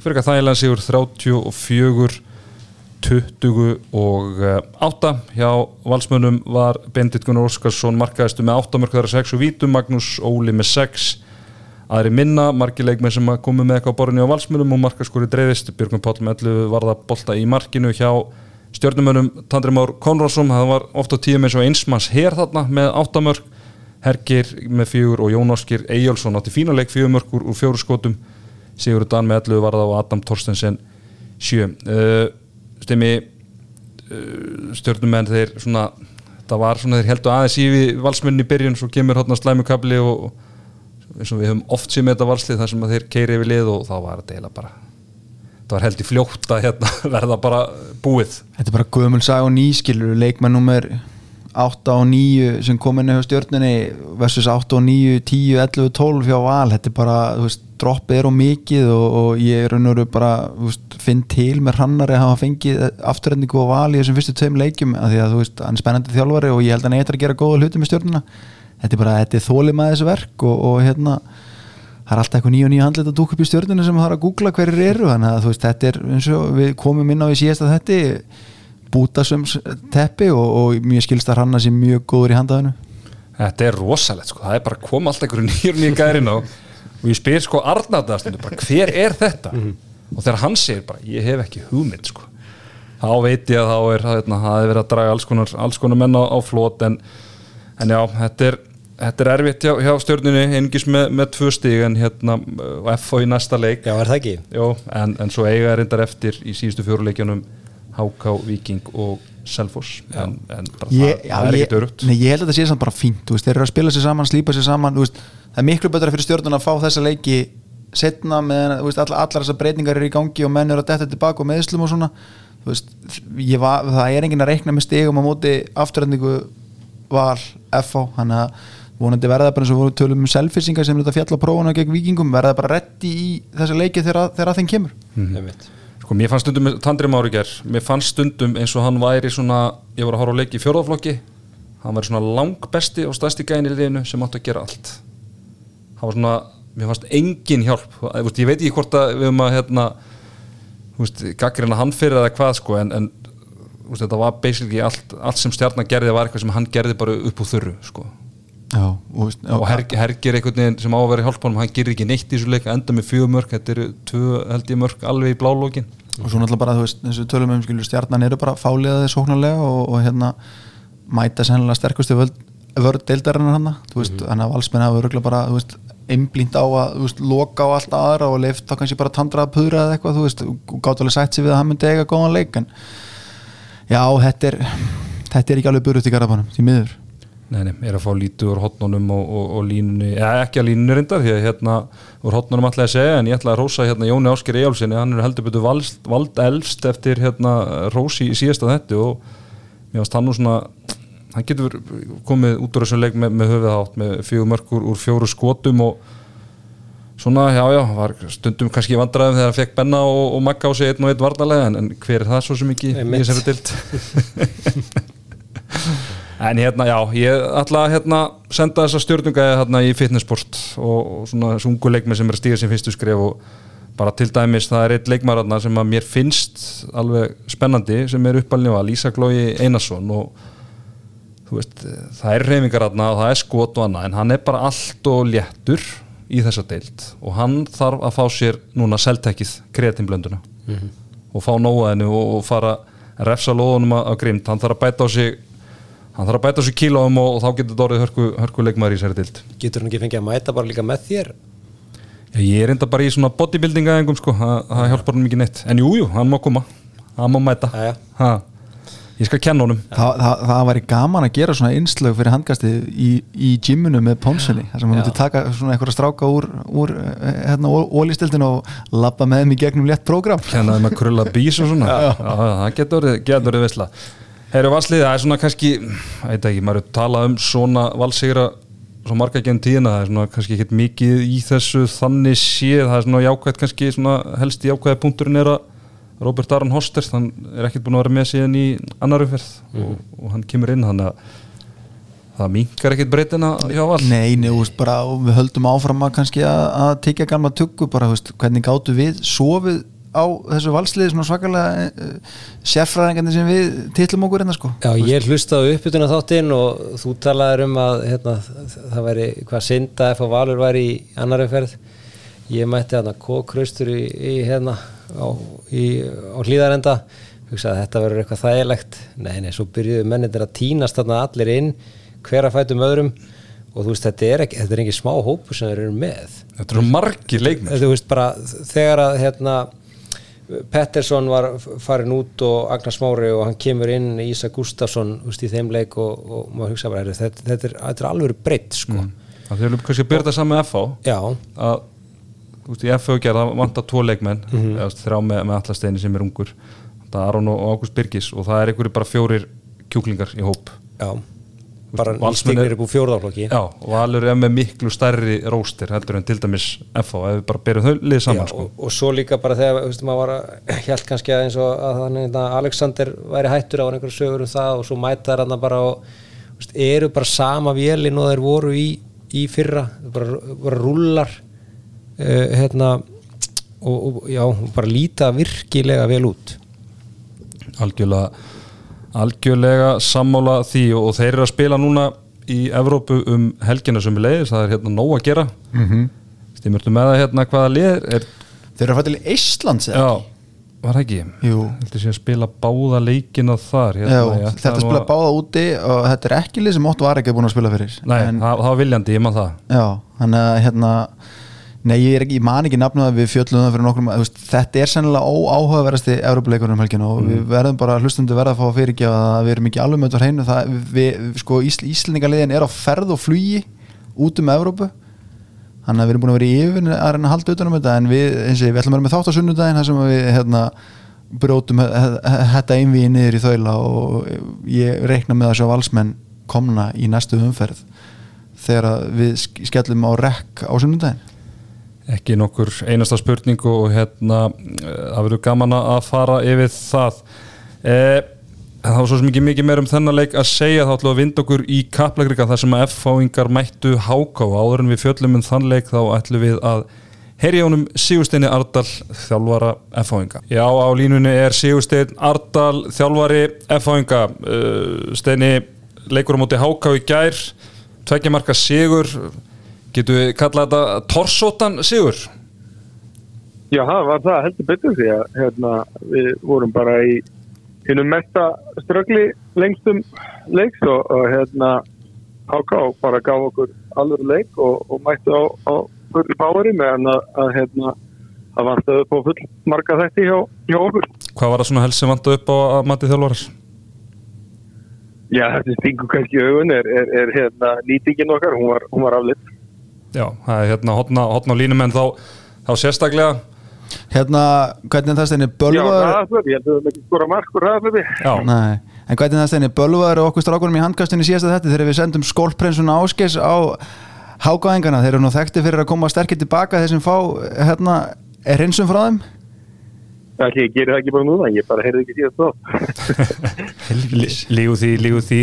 fyrir eitthvað þægilega sigur 34 28 hjá valsmönnum var Bendit Gunnar Óskarsson markaðistu með 8 mörg þar 6 og vítum, Magnús Óli með 6 aðri minna, margir leikmenn sem komu með eitthvað á borðinu á valsmönnum og markaskori dreifist, Björgum Páll með 11 var það bolta í markinu hjá stjórnumönnum Tandri Már Konradsson það var ofta tíum eins og einsmanns hér þarna með 8 mörg, Hergir með 4 og Jón Óskir Eyjálsson átti fína leik 4 mörg úr 4 skotum. Sigurður Dan með 11 var það og Adam Torstensen 7 uh, stemi uh, stjórnumenn þeir svona það var svona þeir heldur aðeins í við valsmennin í byrjun svo kemur hátna slæmukabli og, eins og við höfum oft með þetta valslið þar sem að þeir keiri yfir lið og þá var þetta eiginlega bara það var held í fljótt að hérna, [LAUGHS] verða bara búið. Þetta er bara gömul sag og nýskilur leikmenn nummer 8 og 9 sem kom inn á stjórnunni versus 8 og 9, 10, 11, 12 hjá val, þetta er bara, þú veist droppið er og mikið og, og ég er veru bara, þú veist, finn til með hrannari að hafa fengið afturrendingu og val í þessum fyrstu tveim leikjum, af því að þú veist hann er spennandi þjálfari og ég held að hann eitthvað að gera góða hluti með stjórnuna, þetta er bara, þetta er þólið með þessu verk og, og hérna það er alltaf eitthvað nýja og nýja handlit að dúka upp í stjórnuna sem það er að googla hverjir eru. Þannig að þú veist, bútasums teppi og, og mjög skilst að hranna sér mjög góður í handaðinu. Þetta er rosalegt sko, það er bara að koma alltaf einhverju nýjur nýjur gærin á og ég spyr sko Arnardastundu bara hver er þetta? Og þegar hann segir bara ég hef ekki hugmynd sko. Þá veit ég að þá er hérna, það er verið að draga alls konar, alls konar menn á, á flót en, en já, þetta er Þetta er erfitt hjá, hjá stjórnunni, engis með, með tvö stíg en hérna FO í næsta leik. Já, er það ekki? Jó, en, en svo eiga er reyndar eftir í síðustu fjóruleikjanum HK, Viking og Selfoss. En, en bara ég, það, það er ekkert örugt. Nei, ég held að þetta sé samt bara fínt, þú veist, þeir eru að spila sér saman, slípa sér saman, þú veist, það er miklu betra fyrir stjórnuna að fá þessa leiki setna með, þú veist, allar, allar þessar breytingar eru í gangi og menn eru að detta tilbaka og meðslum og svona, þú veist, var, það er engin að reikna með stegum á móti afturhendingu val FH, hann að vonandi verða bara eins og voru tölum um selfisingar sem þetta fjall á prófuna gegn vikingum verða bara reddi í þessa leiki þegar, þegar að þeim kemur. Mm -hmm. Sko mér fannst stundum Tandri Máriger mér fannst stundum eins og hann væri svona ég var að horfa á leiki í fjörðaflokki hann væri svona lang besti og stæsti gæðin í liðinu sem átti að gera allt. Hann var svona, mér fannst engin hjálp. Ég veit ekki hvort að við höfum að hérna, gaggrina hann fyrir eða hvað sko en, en þetta var basically allt, allt sem stjarnar gerði var eitthvað sem hann gerði bara upp úr þurru sko Já, og, og Hergir Her einhvern veginn sem á að vera í hjálpunum hann gerir ekki neitt í þessu leik enda með fjögur mörg þetta eru tvö held ég mörg alveg í blálókin og svo náttúrulega bara þú veist þessu tölum um skilur stjarnan eru bara fáliðaði sóknarlega og, og hérna mæta sennilega sterkustu vörð deildarinnar hann þú veist, mm -hmm. að valsmenn hafa öruglega bara þú veist, einblínt á að þú veist, loka á allt aðra og leift þá kannski bara tandra að pudra eða eitthvað, þú veist, og gátt alveg sætt sér við að hann myndi eiga góðan leik en já, þetta er þetta er ekki alveg burut í garabannum, því miður Nei, nei, er að fá lítið úr hotnunum og, og, og línunni, eða ekki að línunni reyndar því að hérna úr hotnunum ætlaði að segja en ég ætlaði að rósa hérna Jóni Ásker Ejálfsinni hann er heldur betur vald, elst eftir hérna rósi í síðasta þetta og mér finnst hann nú svona hann getur komið út úr þessu leik með, með höfuðhátt með fjögur mörgur úr fjóru skotum og svona, já já, var stundum kannski vandraðum þegar hann fekk Benna og, og Magga á sig einn og einn varnalega en, en hver er það svo sem ekki [LAUGHS] En hérna, já, ég ætla að hérna, senda þessa stjórnunga hérna, í fitnessport og, svona sungu leikmið sem er að stíða sem fyrstu skref og bara til dæmis það er eitt leikmar sem að mér finnst alveg spennandi sem er uppalnifa, Lísa Glói Einarsson og þú veist, það er reyfingar og það er skot og annað en hann er bara allt og léttur í þessa deilt og hann þarf að fá sér núna seltekkið kreatinblönduna mm -hmm. og fá nóaðinu og, og fara að refsa lóðunum að grimt, hann þarf að bæta á sig hann þarf að bæta þessu kílóum og, og þá getur orðið hörku, hörku leikmaður í sér dild Getur hann ekki fengið að mæta bara líka með þér? Já, ég er enda bara í svona bodybuilding aðengum sko, það hjálpar hann mikið neitt. En jújú, jú, hann má koma, hann má mæta. Ha, ég skal kenna honum. Þa, það, það væri gaman að gera svona einslög fyrir handgasti í, í gymunu með pónsunni, þar sem hann múti taka svona eitthvað stráka úr, úr hérna, ólistildin og lappa með þeim í gegnum létt program Kenna þeim Herru valslið, það er svona kannski veit ekki, maður er talað um svona valsigra svo marga genn tíðina það er svona kannski ekkit mikið í þessu þannig séð, það er svona jákvægt kannski svona helst í jákvæða punkturinn er að Robert Aron Hosters, hann er ekkit búin að vera með síðan í annar umferð mm. og, og hann kemur inn, þannig að það minkar ekkit breytina hjá val Nei, nefnust bara, við höldum áfram að kannski að, að tekja gamla tökku bara, veist, hvernig gáttu við sofið á þessu valsliði svona svakalega uh, sérfræðingarnir sem við titlum okkur hérna sko. Já, ég hlustaði uppbytuna þáttinn og þú talaður um að hérna, það væri hvað synda ef að Valur væri í annari ferð. Ég mætti hérna kókraustur í, í hérna á, í, á hlýðarenda hugsaði að þetta verður eitthvað þægilegt. Nei, nei, svo byrjuðu mennindir að tínast þarna allir inn, hver að fætum öðrum. Og þú veist, þetta er ekki, þetta er ekki smá hópu sem þeir eru með. Þetta eru margir leikmenn. Þú veist bara, þegar að hérna Pettersson var farin út og Agnar Smári og hann kemur inn Ísa Gustafsson veist, í þeim leik og, og maður hugsa bara þetta, þetta, þetta er alveg breytt sko. mm. Það er kannski að byrja það saman með FH Já, að þú veist, í FH gerða vantar tvo leikmenn Mhm. eða þrjá með, með allasteini sem er ungur það er Aron og Ágúst Birgis og það er einhverju bara fjórir kjúklingar í hóp já bara stígnir upp úr fjórðaflokki Já, og Valur er með miklu stærri róstir heldur en til dæmis FH ef við bara byrjum þau lið saman sko. og, og svo líka bara þegar þú veist, maður var að [CLEARS THROAT] held kannski að eins og að þannig að Alexander væri hættur á einhverju sögur um það og svo mæta þær hann bara og veist, eru bara sama vélinn og þeir voru í, í fyrra bara, bara rúllar uh, hérna og, og já, bara líta virkilega vel út algjörlega algjörlega sammála því og, þeir eru að spila núna í Evrópu um helgina sem er leiðis, það er hérna nóg að gera mm. -hmm. stímurtu með það hérna hvaða lið er, Þeir eru að fæta til Íslands eða? já, var ekki Viltu sé að spila báða leikina þar Já, hérna, ég ætla þetta spila að- báða úti og þetta er ekki lið sem Otto var ekki búin að spila fyrir Nei, en, það, það var viljandi, ég man það Já, þannig að hérna Nei, ég, ekki, ég man ekki nafnum að við fjöllum það fyrir nokkrum veist, Þetta er sennilega óáhugaverðasti Európa-leikunum um helgina og við verðum bara hlustundu verða að fá að fyrirgefa að við erum ekki alveg á hreinu. Það, við, sko, Ísl, Íslendingaliðin er á ferð og flugi út um Evrópu. Þannig að við erum búin að vera í yfir að reyna að halda utan um þetta en við, eins og ég, við ætlum að vera með þátt á sunnudaginn þar sem við hérna, he- þetta einvið niður í þaula og ég reikna með að sjá valsmenn komna í næstu umferð þegar að við sk- skellum á rekk á sunnudaginn ekki nokkur einasta spurning og hérna eh, það verður gaman að fara yfir það. Eh, það var svo ekki mikið meir um þennan leik að segja. Þá ætlum við að vinda okkur í kaplagrika þar sem að F-fáingar mættu háká áður en við fjöllum um þann leik þá ætlum við að herja honum Sigursteini Ardal þjálfara F-fáinga. Já á línunni er Sigurstein Ardal þjálfari F-fáinga. Uh, Steini leikur á móti háká í gær. Tveggja marka sigur getur við kallað þetta torsótan sigur Já, það var það heldur betur því að hérna, við vorum bara í hinnum mesta ströggli lengstum leiks og, og hérna HK bara gaf okkur alveg leik og, og mættu á, á fulli bári meðan að, að hérna það vantaði upp á full marga þætti hjá, hjá okkur. Hvað var það svona helst sem vantu upp á að mati þjálfarar? Já, þetta stingur kannski í augun er, er, er hérna nýtingin okkar, hún var, hún var aflitt. Já, það er hérna hotna, hotna á línum en þá, þá sérstaklega. Hérna, hvernig er það steinni Já, bölvar ræðaflöfi, ég held að við höfum ekki skora mark og ræðaflöfi. Já, Nei, en hvernig er það steinni bölvar og okkur strákunum í handkastinu síðasta þetta þegar við sendum skólprensuna áskeis á hágáðingana, þeir eru nú þekkti fyrir að koma sterkir tilbaka þessum fá hérna, er hreinsum frá þeim Ætli, ég gerir það ekki bara núna, ég bara heyrði ekki síðast þá. lígu því, lígu því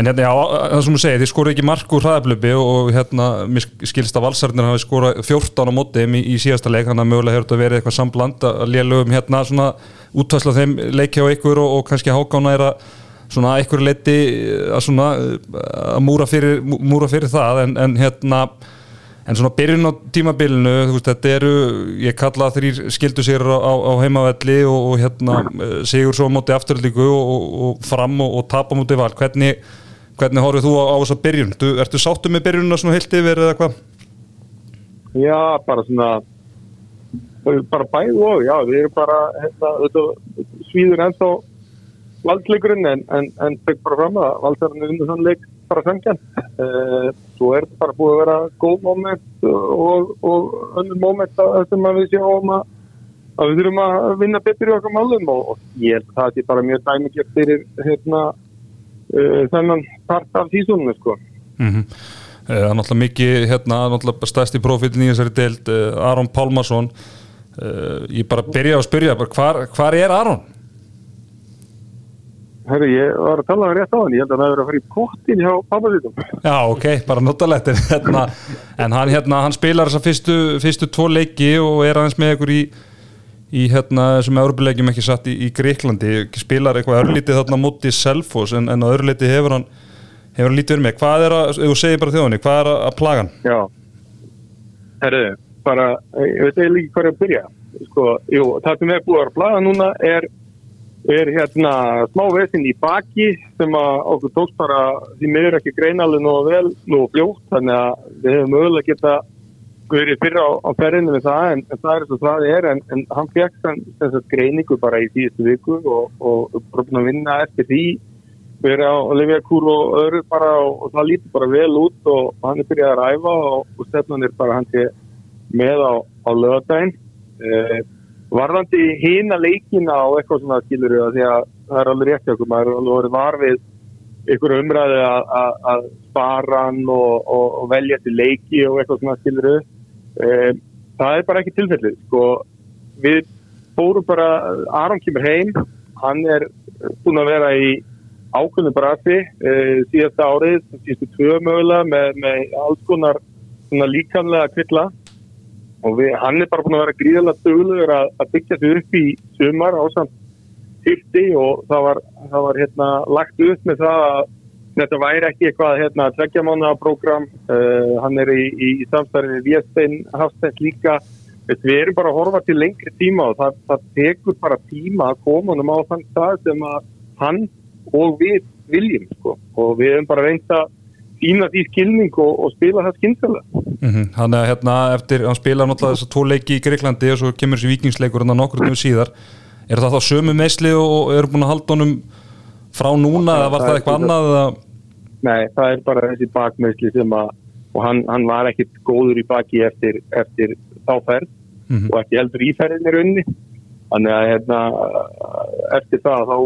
en hérna, já, það sem þú segir, þið skoruðu ekki mark úr hraðablöfi og hérna mér skilst að valsarnir hafi skorað 14 á móti í, í síðasta leik, þannig að mögulega hefur þetta verið eitthvað sambland að lélögum hérna svona útvæsla þeim leikja á ykkur og, og kannski hákána er að svona ykkur leiti að svona að múra fyrir, múra fyrir það en, en hérna En svona byrjun á tímabilinu, þú veist, þetta eru, ég kalla þrýr skildu sér á, á, heimavelli og, og hérna eh, sigur svo móti afturlíku og, og, fram og, og tapa móti val. Hvernig, hvernig horfið þú á, á þessa byrjun? Du, ertu sáttu með byrjunna svona heilt yfir eða hvað? Já, bara svona bara bæð og já, við erum bara hérna, þetta, svíður ennþá valdsleikurinn en, en, en tek bara fram að valdsarinn er undir þann leik bara uh, svo er þetta bara búið að vera góð moment og, og önnur moment að sem við sjáum að, að við þurfum að vinna betur í okkar málum og, og ég held að það sé bara mjög dæmigjert fyrir hérna uh, þennan part af sísónu sko Mm -hmm. Það er náttúrulega mikið, hérna, náttúrulega stærsti profitin í þessari deild, uh, Aron Pálmarsson. Ég bara byrja að spyrja, hvar, hvar er Aron? Herru, ég var að tala um rétt á hann, ég held að það hefur að fara í pottin hjá pappasítum. Já, ok, bara notalegt en, hérna, en hann, hérna, hann spilar þessa fyrstu, fyrstu tvo leiki og er aðeins með ykkur í, í hérna þessum Európa-leikjum ekki satt í, í Greiklandi spilar eitthvað örlítið þarna mútið Selfos en, en örlítið hefur hann hefur hann lítið verið með, hvað er að, þú segir bara þjóðinni, hvað er að, að plaga hann? Já, herru, bara, ég veit eiginlega ekki hvað er að byrja. Sko, jú, það sem er búið að plaga núna er, er hérna smá vesinn í baki sem að okkur tókst bara því miður ekki greinalega nú vel, nú fljótt, þannig að við hefum mögulega geta verið fyrra á, á ferðinu við það, en, en það er svo það er, en, en hann fekk þess að greiningu bara í síðustu viku og, og, og prófum að vinna eftir því verið á Olivia-kúr og öðru bara og, og það lítur bara vel út og hann er byrjað að ræfa og, og stefnan er bara hann til með á, á lögadaginn eh, varðandi hína leikina og eitthvað svona skilur við að því að það er alveg rétt okkur, maður er alveg verið varfið ykkur umræði að spara hann og, og velja til leiki og eitthvað svona skilur við eh, það er bara ekki tilfellið sko, við fórum bara Aron kemur heim hann er búin að vera í ákveðinu brasi uh, síðasta árið, síðustu tvö mögulega með, með alls konar líkanlega kvilla og við, hann er bara búin að vera gríðalega dögluður að, að byggja sig upp í sumar á samt fyrsti og það var, það var hérna, lagt upp með það að þetta væri ekki eitthvað hérna, tveggjamána program, uh, hann er í, í, í samstæðinu við Viestein Hafstein líka, við erum bara að horfa til lengri tíma og það, það tekur bara tíma að koma um á þann stað sem að hann og við viljum sko. og við hefum bara reynd að sína því skilning og, og spila það skynsala mm -hmm. Þannig að hérna eftir hann spila náttúrulega þess að tvo leiki í Greiklandi og svo kemur þessi vikingsleikur hann að nokkur um síðar er það þá sömu meðsli og eru búin að halda honum frá núna eða var það, það eitthvað annað? Að... Nei, það er bara þessi bakmeðsli sem að og hann, hann var ekkit góður í baki eftir, eftir þáferð mm -hmm. og ekki heldur íferðinir unni þannig að hérna, eftir það þá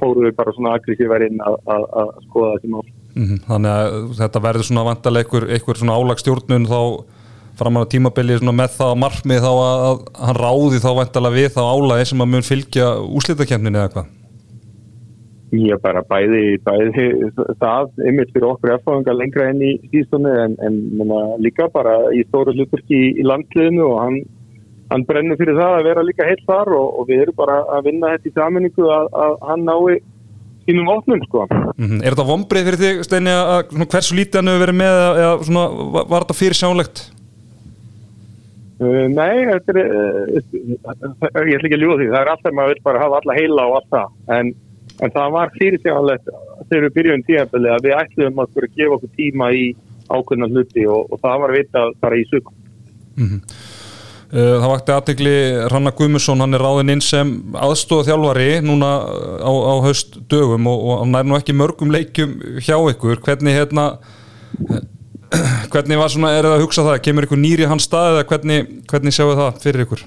fóru við bara svona aggressívar inn að, að, að skoða þessi mál. Mm -hmm. Þannig að þetta verður svona vantalega einhver, einhver svona álagstjórnun þá framan á tímabili með það margmið þá að, að hann ráði þá vantalega við þá álagi sem að mun fylgja úslítakefninu eða hvað? Ég bara bæði, bæði það yfir fyrir okkur erfáðunga lengra enn í sístunni en, en menna, líka bara í stóru hlutverki í, í landliðinu og hann hann brennur fyrir það að vera líka heilt þar og, og við erum bara að vinna þetta í saminningu að, að hann nái sínum ótnum sko. Mm -hmm. Er þetta vonbreið fyrir þig Steini að hversu lítið hann hefur verið með eða svona, var, var þetta fyrir sjálegt? Uh, nei, þetta er uh, ég ætla ekki að ljúa því, það er alltaf maður vil bara hafa alla heila og allt það en, en það var fyrir sjálegt þegar við byrjum tíðanbili að við ætlum að gefa okkur tíma í ákveðna hluti og, og það var að vita bara í sökum mm -hmm. Eh, það vakti aðtegli Ranna Guðmusson, hann er ráðinn inn sem aðstóða þjálfari núna á, á haust dögum og, og hann er nú ekki mörgum leikjum hjá ykkur. Hvernig, hérna, [CLEARS THROAT] hvernig svona, er það að hugsa það? Kemur ykkur nýri hans stað eða hvernig, hvernig sjáu það fyrir ykkur?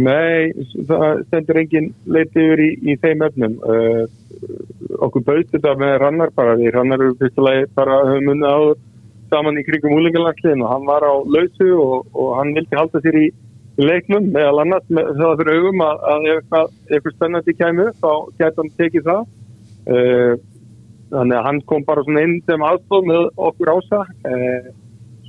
Nei, það stendur engin leiti yfir í, í þeim öfnum. Uh, okkur bauðt þetta með Rannar bara, því Rannar eru fyrstulega bara höfum unnið áður saman í krigum úlingalandsliðin og hann var á lausu og, og hann vildi halda sér í leiknum meðal annars með það fyrir augum að, að ef eitthvað spennandi kemur þá geta hann tekið það. Uh, þannig að hann kom bara svona inn sem aðstóð með okkur ása. Uh,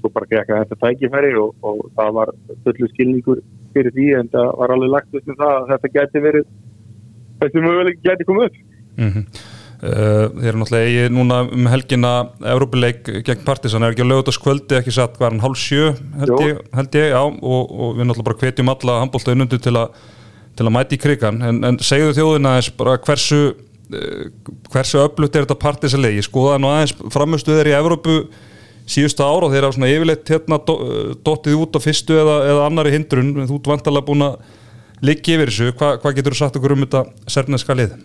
svo bara ekki þetta tækifæri og, og það var fullu skilningur fyrir því en það var alveg lagt upp með það að þetta geti verið þessi möguleik geti komið upp. Mm -hmm. Uh, þeir eru náttúrulega eigi núna um helgina Európileik gegn Partisan er ekki á lögutaskvöldi, ekki satt hvaðan hálf sjö held ég, held ég, já og, og við náttúrulega bara hvetjum alla handbóltaðinundu til, til að mæti í krigan en, en segðu þjóðina þess bara hversu uh, hversu öflutt er þetta Partisanlegi, skoða nú aðeins framistu þeir í Európu síðustu ára og þeir hafa svona yfirleitt hérna uh, dottið út á fyrstu eða, eða annari hindrun, þú ert vantalega búin að liggja yfir þessu, Hva, hvað getur þú sagt okkur um þetta sérneska lið?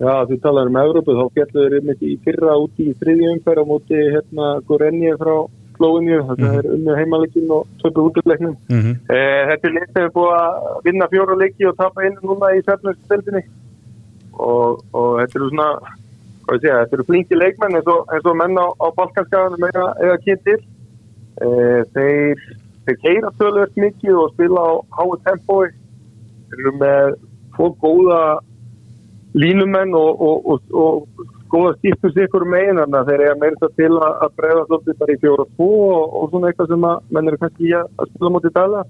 Já, þú talar um Európu, þá fjalluður einmitt í fyrra úti í þriðjum umferð á móti hérna Gorenje frá Slóinju, þetta mm -hmm. er unni heimalegin og söpu útleiknum. Mm -hmm. eh, þetta er leitt að við búið að vinna fjóra leiki og tapa einu núna í sérnarstildinni og, og þetta eru svona, hvað ég segja, þetta eru flinki leikmenn eins og, eins og menn á, á balkanskaðanum eða, kynntir. Eh, þeir, þeir keira tölvöld mikið og spila á háu tempói. Þeir eru með fólk góða línumenn og, og, og, og góða skiptum sig ykkur megin þannig að þeir eiga meira til að, að bregða svolítið bara í fjóra og tvo og svona eitthvað sem að menn eru kannski í að spila mútið dala.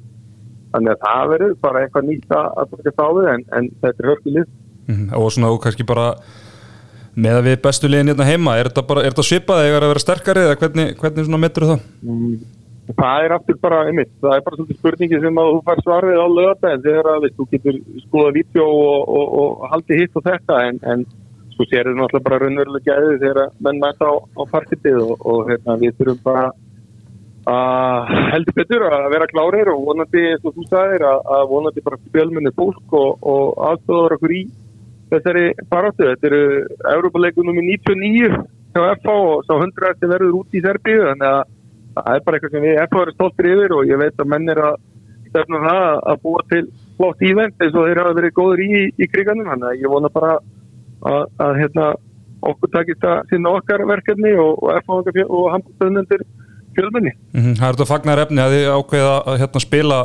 Þannig að það verður bara eitthvað nýtt að að taka þá við en, en þetta er hörkulið Mhm, og svona og kannski bara með að við bestu liðin hérna heima er þetta, bara, er þetta svipað eða að vera sterkari eða hvernig, hvernig svona metur það? Mm, Það er aftur bara einmitt, það er bara svolítið spurningi sem að þú fær svarið á en þegar að veist, þú getur skoða vídeo og, og, og haldið hitt og þetta en, en svo sér þau náttúrulega bara raunverulega gæði þegar að menn mæta á, á farkitið og, og hérna, við þurfum bara að heldur betur að vera klárir og vonandi, eins og þú sagðir, að, að vonandi bara fjölmunni fólk og, aðstofar okkur í þessari baráttu. Þetta eru Európa-leikunum í 99 hjá FH og sá 100 eftir verður út í Serbíu þannig að það er bara eitthvað sem við FH erum stoltir yfir og ég veit að menn er að stefna það að búa til flott ívend eins og þeir hafa verið góður í, í kriganum þannig að ég vona bara að, að hérna, okkur takist að sinna okkar verkefni og, og FH og handbústöðnendur fjölmenni. Mm Það er þetta fagnar efni að þið ákveða að hérna, spila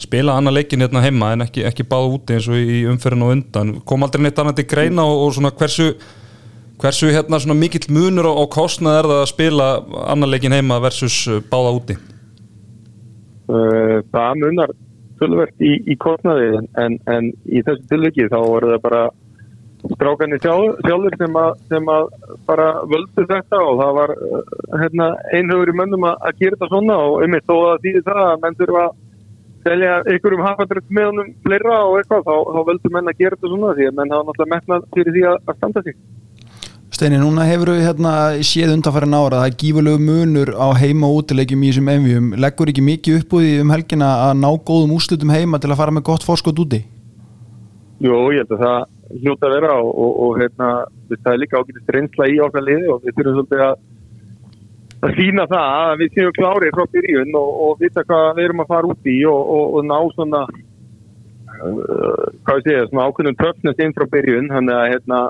spila annað leikin hérna heima en ekki, ekki báða úti eins og í umferðin og undan kom aldrei neitt annað til greina og, og svona hversu hversu hérna svona mikill munur og, kostnað er það að spila annað leikin heima versus uh, báða úti Uh, það munar tölvert í, í kostnaði en, en, í þessu tilviki þá voru það bara strákanir sjálf, sjálfur sem sem að bara völdu þetta og það var uh, hérna, í mönnum að, að gera þetta svona og einmitt þó að því það að menn þurfa að selja einhverjum hafandrætt með honum fleira og eitthvað þá, þá völdu menn að gera þetta svona því að menn hafa náttúrulega metnað fyrir því að, að standa sig. Steini, núna hefur við hérna séð undanfærin ára það er gífurlegu munur á heima og útilegjum í þessum einvíum leggur ekki mikið upp úr því um helgina að ná góðum úrslutum heima til að fara með gott fórskot úti? Jú, ég held að það hljóta að vera og, og, og hérna, það er líka ágætist reynsla í okkar liði og við þurfum svolítið að að sína það að við séum klári frá byrjun og, og vita hvað við erum að fara út í og, og, og ná svona uh, hvað ég segja, svona ákveðnum töfnast inn frá byrjun, þannig að hérna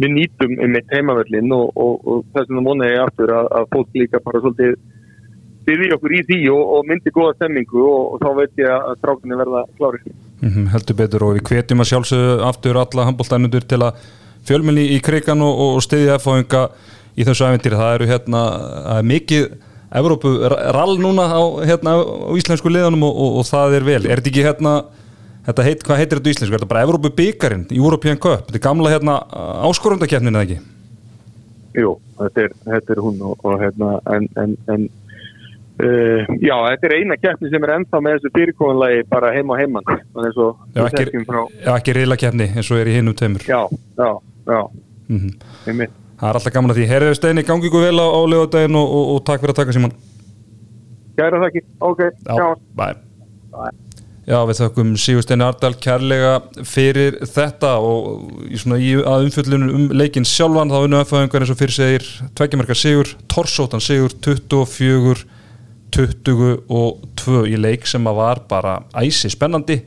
við nýtum einmitt heimavöllin og, og, og þess vegna vona ég aftur að, að fólk líka bara svolítið byrja okkur í því og, og myndi góða stemmingu og, þá veit ég að strákunni verða klári. mm heldur betur og við hvetjum að sjálfsögðu aftur alla handbóltænundur til að fjölmenni í krigan og, stiðja fóðinga í þessu æventýri það eru hérna er mikið Evrópu rall núna á, hérna, á íslensku liðanum og það er vel er þetta ekki hérna þetta heit, hvað heitir þetta í íslensku, er þetta bara Evrópu byggarinn European Cup, þetta er gamla hérna áskorundakefnin eða ekki? Jú, þetta er, þetta er hún og, og hérna, en, en, en uh, já, þetta er eina keppni sem er ennþá með þessu fyrirkomunlegi bara heima og heimann Já, ekki, frá, já, ekki reyla kefni eins og er í hinnum tveimur. Já, já, já, mm einmitt. það er alltaf gaman að því, herriðu steini gangi ykkur vel á, á lögadaginn og, og, og takk fyrir að taka Simon Gæra þakki, ok, já. bye. Já, við þökkum Sigursteini Ardal kærlega fyrir þetta og í í að umfjöllunum um leikinn sjálfan þá unnum FH-öngar eins og fyrir segir tveggjamarka Sigur, Torsóttan Sigur 24 22 í leik sem að var bara æsi spennandi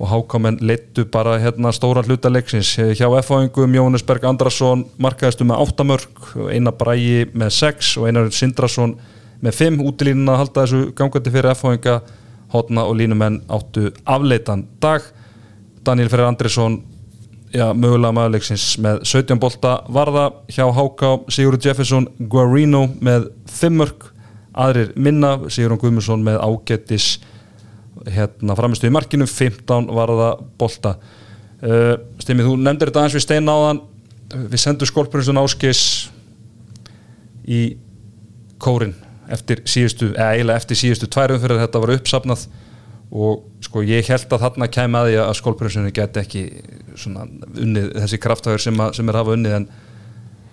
og hákámen leittu bara hérna stóra hluta leiksins. Hjá FH-öngum Jóhannes Berg Andrason markaðistu með 8 mörg eina Brægi með 6 og einar Sindrason með 5 útilínuna að halda þessu gangandi fyrir FH-önga hotna og línumenn áttu afleitan dag. Daniel Ferrer Andresson já, mögulega maðurleiksins með 17 bolta varða hjá Háká Sigurður Jefferson Guarino með 5 mörg aðrir minna, Sigurðun Guðmundsson með ágættis hérna framistu í markinu, 15 varða bolta. Uh, Stimmi, þú nefndir þetta aðeins við stein áðan. Við sendum skolpurinsson áskis í kórin eftir síðustu, eða eiginlega eftir síðustu tværum fyrir þetta var uppsafnað og sko ég held að þarna kæmi að því að skólprinsunni geti ekki svona unnið þessi krafthagur sem, sem er hafa unnið en,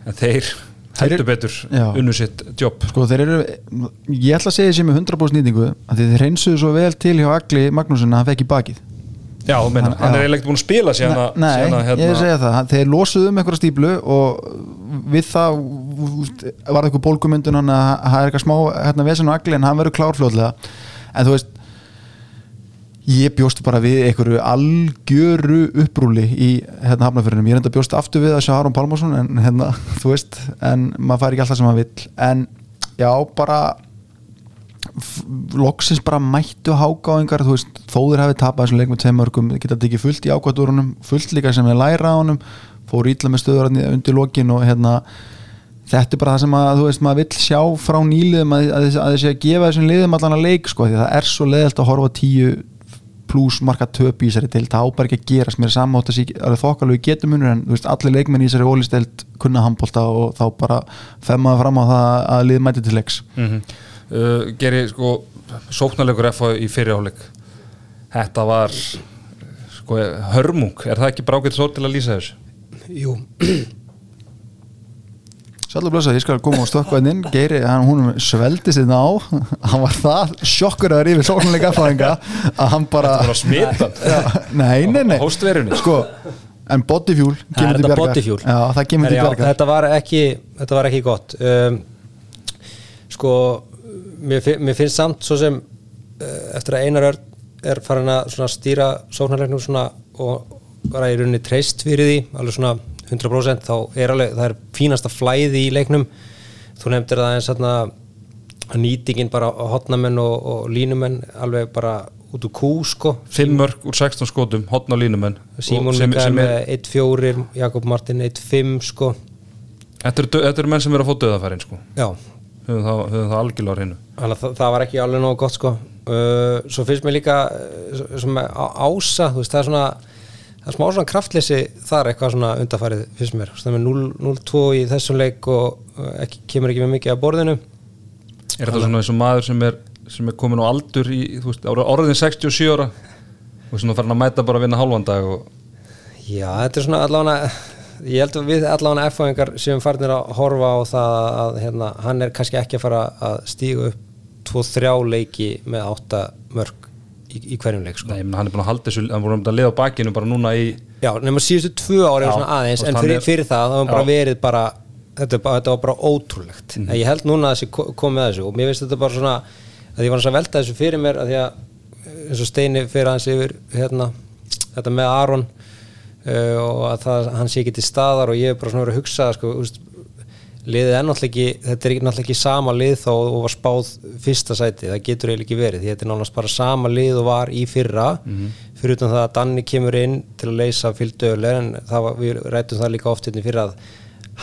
en þeir heldur betur unnu sitt jobb Sko þeir eru, ég ætla að segja þessi með 100% nýtingu að þið reynsuðu svo vel til hjá Agli Magnúsin að hann fekk í bakið Já, menn, Hann- hann er eiginlega ekki búin að spila síðan að Nei, síðan að, ég segja það, þeir losuðu um einhverja stíplu og við það var það eitthvað bólgumyndun hann að það er eitthvað smá hérna, vesen á Agli en hann verður klárfljóðlega en þú veist ég bjóst bara við einhverju algjöru upprúli í hérna hafnafyrinum, ég er enda bjóst aftur við að sjá Aron Pálmarsson en hérna, [LAUGHS] þú veist en maður fær ekki alltaf sem maður vill. En já, bara loksins bara mættu hágáingar þú veist, þóður hafi tapað þessum leik með tveimörgum, geta tekið fullt í ákvæðurunum fullt líka sem er læra á honum fór ítla með stöður þarna undir lokin og hérna þetta er bara það sem að þú veist maður vill sjá frá nýliðum að, að, þessi að gefa þessum liðum allan að leik sko því það er svo leðilt að horfa 10 pluss marka töp í þessari deild það á bara ekki að gerast mér er samátt að það er þokkalegu getumunur en veist, allir leikmenn í þessari ólisteild kunna handbólta og þá bara femmaði fram á það að lið mæti til leiks. Mm uh, Geri sko sóknarleikur FH í fyrirháleik Þetta var sko hörmung, er það ekki brákið svo til að lýsa þessu? Jú, Sælur blösa, ég skal koma og henn inn. Geiri, hann, hún sveldi sinna á hann var það sjokkur að yfir sóknarleika fæðinga að hann bara Það var smitan Já, nei, nei, nei. Hóstverunni sko, en er kemur til þetta bjargar. Bodyfuel. Já, það kemur til Já, bjargar. þetta var ekki þetta var ekki gott. Um, sko mér, mér finnst samt svo sem uh, eftir að Einar Örn er farin að svona stýra sóknarleiknum svona og bara í rauninni treyst fyrir því alveg svona 100% þá er alveg það er fínasta flæði í leiknum. Þú nefndir það eins að nýtingin bara hotnamenn og, og línumenn alveg bara út úr kú sko. Fimm mörg úr 16 skotum, hotn og línumenn sem, Mikael með er, 1-4 Jakob Martin 1-5 sko. Þetta, eru, eru menn sem eru að fá döðafærin sko. já. Höfum það, það algjörlega á hreinu Þannig að það, það var ekki alveg nógu gott sko. Uh, Svo finnst mér líka ása, þú veist, það er svona það er smá svona kraftleysi þar eitthvað svona undarfærið finnst mér, það er 0-2 í þessum leik og ekki, kemur ekki með mikið að borðinu. Er þetta svona eins og maður sem er, sem er komin á aldur í, þú veist, orðin 67 ára og svona farin að mæta bara að vinna hálfan dag og Já, þetta er svona allavega ég held að við allavega F-fáingar séum farnir að horfa á það að hérna, hann er kannski ekki að fara að stíga upp 2-3 leiki með 8 mörg í, í hverjum leik sko. Nei, hann er búin að halda þessu, hann er búin að liða á bakinu bara núna í Já, nema síðustu tvö ári er svona aðeins en fyrir, er- fyrir það það var bara verið bara þetta, þetta var bara ótrúlegt Mhm. en ég held núna að þessi ko- komið að þessu og mér finnst þetta bara svona að ég var að velta þessu fyrir mér að því að eins og Steini fyrir aðeins yfir hérna, þetta með Aron uh, og að það, hann sé ekki til staðar og ég er bara svona verið að hugsa sko, úst, liðið er náttúrulega ekki þetta er náttúrulega ekki sama lið þá og var spáð fyrsta sæti, það getur eiginlega ekki verið því þetta er náttúrulega bara sama lið og var í fyrra fyrir utan það að Danni kemur inn til að leysa fylgdöguleg en var, við rættum það líka oft hérna fyrir að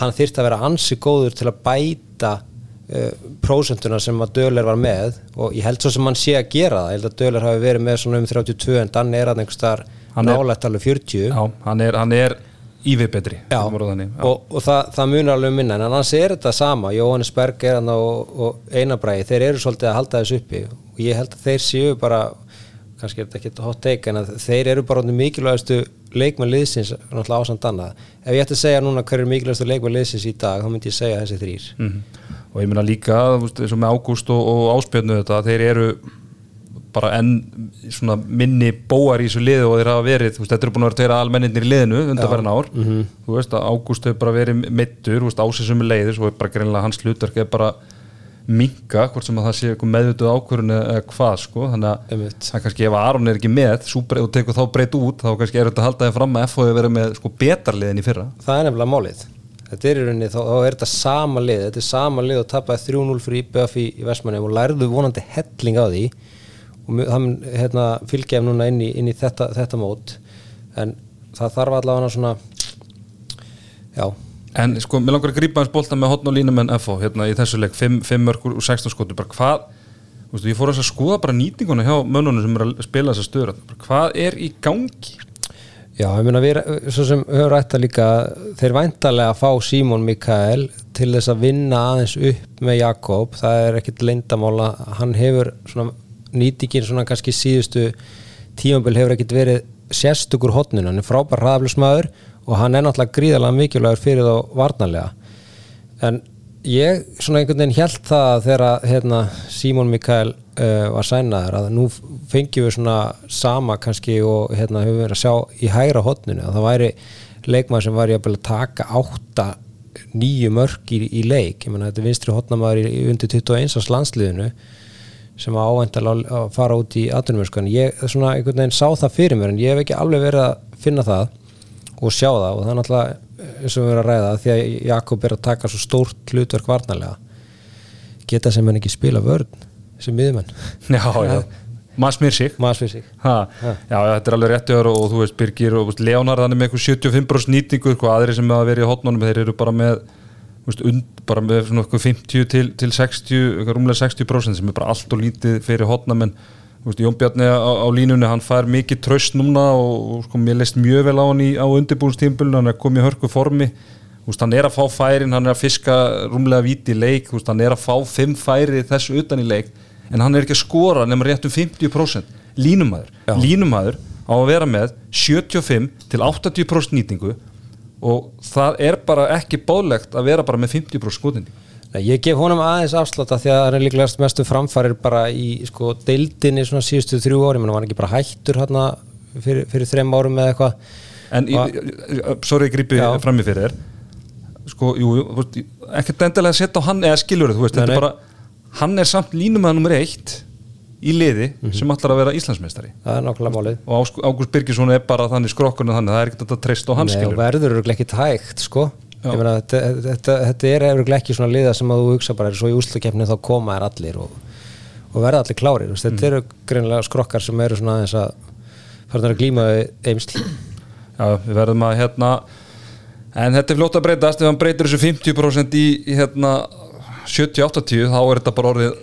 hann þyrfti að vera ansi góður til að bæta uh, prósentuna sem að Döler var með og ég held svo sem hann sé að gera það ég held að Döler hafi verið með svona um 32 en Danni er að einhvers er- nálægt alveg 40 Já, hann er, hann er ívið betri Já, og, og það, það munar alveg um minna en annars er þetta sama, Jóhannes Berg er hann og, og Einarbræði, þeir eru svolítið að halda þessu uppi. Og ég held að þeir séu bara kannski er þetta ekki hot take en þeir eru bara mikilvægastu leikmenn liðsins náttúrulega ásand annað. Ef ég ætti að segja núna hver er mikilvægastu leikmenn liðsins í dag þá myndi ég segja þessi þrýr Mhm. og ég meina líka þú veist, eins og með Ágúst og, og Áspjörnu þetta þeir eru bara enn svona minni bóar í þessu liðu og þeir hafa verið, þú veist, þetta eru búin að vera tveira almenninir í liðinu undanfærin ár. Þú veist að Ágúst hefur bara verið meittur ásins um leiðis og bara greinlega hans hlutverk er bara minka, hvort sem að það sé meðvituð ákvörun eða hvað sko, þannig að það kannski ef Aron er ekki með breyt og tekur þá breyt út, þá kannski er þetta að halda þið fram að FH hefur verið með sko betarliðin í fyrra. Það er nefnilega málið. Þetta er í rauninni, þá, þá er þetta sama lið. Þetta er sama lið og tapaði 3-0 fyrir IBF í, í Vestmanni og lærðu vonandi helling á því og það hérna, fylgja núna inn í, inn í þetta, þetta mót. En það þarf allavega svona já, En sko, mér langar að grípa hans bolta með hotn og línumenn FH hérna í þessu leik, 5 mörgur og 16 skotu, bara hvað þú veist, ég fór að skoða bara nýtinguna hjá mönnunum sem er að spila þessa stöður hvað er í gangi? Já, ég meina við, svo sem höfum rætt að líka, þeir væntalega að fá Símon Mikael til þess að vinna aðeins upp með Jakob, það er ekkit leyndamála, hann hefur svona nýtingin svona kannski síðustu tímabil hefur ekkit verið sérstukur hotninu, hann er frábær hraðaflusmaður og hann er náttúrulega gríðalega mikilvægur fyrir þá varnarlega. En ég svona einhvern veginn held það þegar hérna, Símon Mikael uh, var sænaður að nú fengjum við svona sama kannski og hérna við verið að sjá í hægra hotninu að það væri leikmaður sem var að taka átta nýju mörg í, í leik. Ég menna þetta er vinstri hotnamaður í, í undir 21 ás landsliðinu sem var ávendalega að fara út í atvinnumörskan ég svona einhvern veginn sá það fyrir mér en ég hef ekki alveg verið að finna það og sjá það. Og það er náttúrulega eins og við erum að ræða því að Jakob er að taka svo stórt hlutverk varnarlega. Geta sem hann ekki spila vörn sem [LAUGHS] já, maður smýr sig sig ha, já, já, þetta er alveg rétti og, þú veist Birgir og Leonard hann er með eitthvað 75% nýtingu, aðri sem hafa verið í hotnunum þeir eru bara með veist, und, bara með svona eitthvað 50 til, til 60 eitthvað rúmlega 60% sem er bara allt og lítið fyrir hotnamenn Þú veist, Jón Bjarni á, á línunni, hann fær mikið tröst núna og, sko, mér leist mjög vel á hann í, á undirbúinstímpulun, hann er komið hörku formi. Veist, hann er að fá færin, hann er að fiska rúmlega víti í leik, veist, hann er að fá fimm færi þessu utan í leik en hann er ekki að skora nema rétt um 50% línumæður, línumæður á að vera með 75 til 80% nýtingu og það er bara ekki báðlegt að vera bara með 50% skotindi Nei, ég gef honum aðeins afsláta því að hann er líklegast mestu framfærir bara í sko deildinni svona síðustu þrjú ári, menn var hann ekki bara hættur hérna fyrir, fyrir þrem árum eða eitthvað? En, í, sorry, ég grípi Já. fram í fyrir þér. Sko, jú, ekkert endilega að setja á hann eða Nei, þetta er bara hann er samt línumæða nummer eitt í liði Mhm. sem ætlar að vera Íslandsmeistari. Það er nákvæmlega málið. Og Ágúst Birgisson er bara þannig skrokkurinn þannig, það er ekkert að treysta á Nei, og verður örugglega ekki tægt sko. Meina, þetta, þetta, þetta er örugglega ekki svona liða sem að þú hugsa bara svo í úslukefni þá koma þær allir og, og verða allir klárir mm. þetta eru greinilega skrokkar sem eru svona aðeins að fara að glíma við eimsl Já, við verðum að hérna en þetta er fljótt að breytast. Ef hann breytir þessu 50% í, í hérna 70-80 þá er þetta bara orðið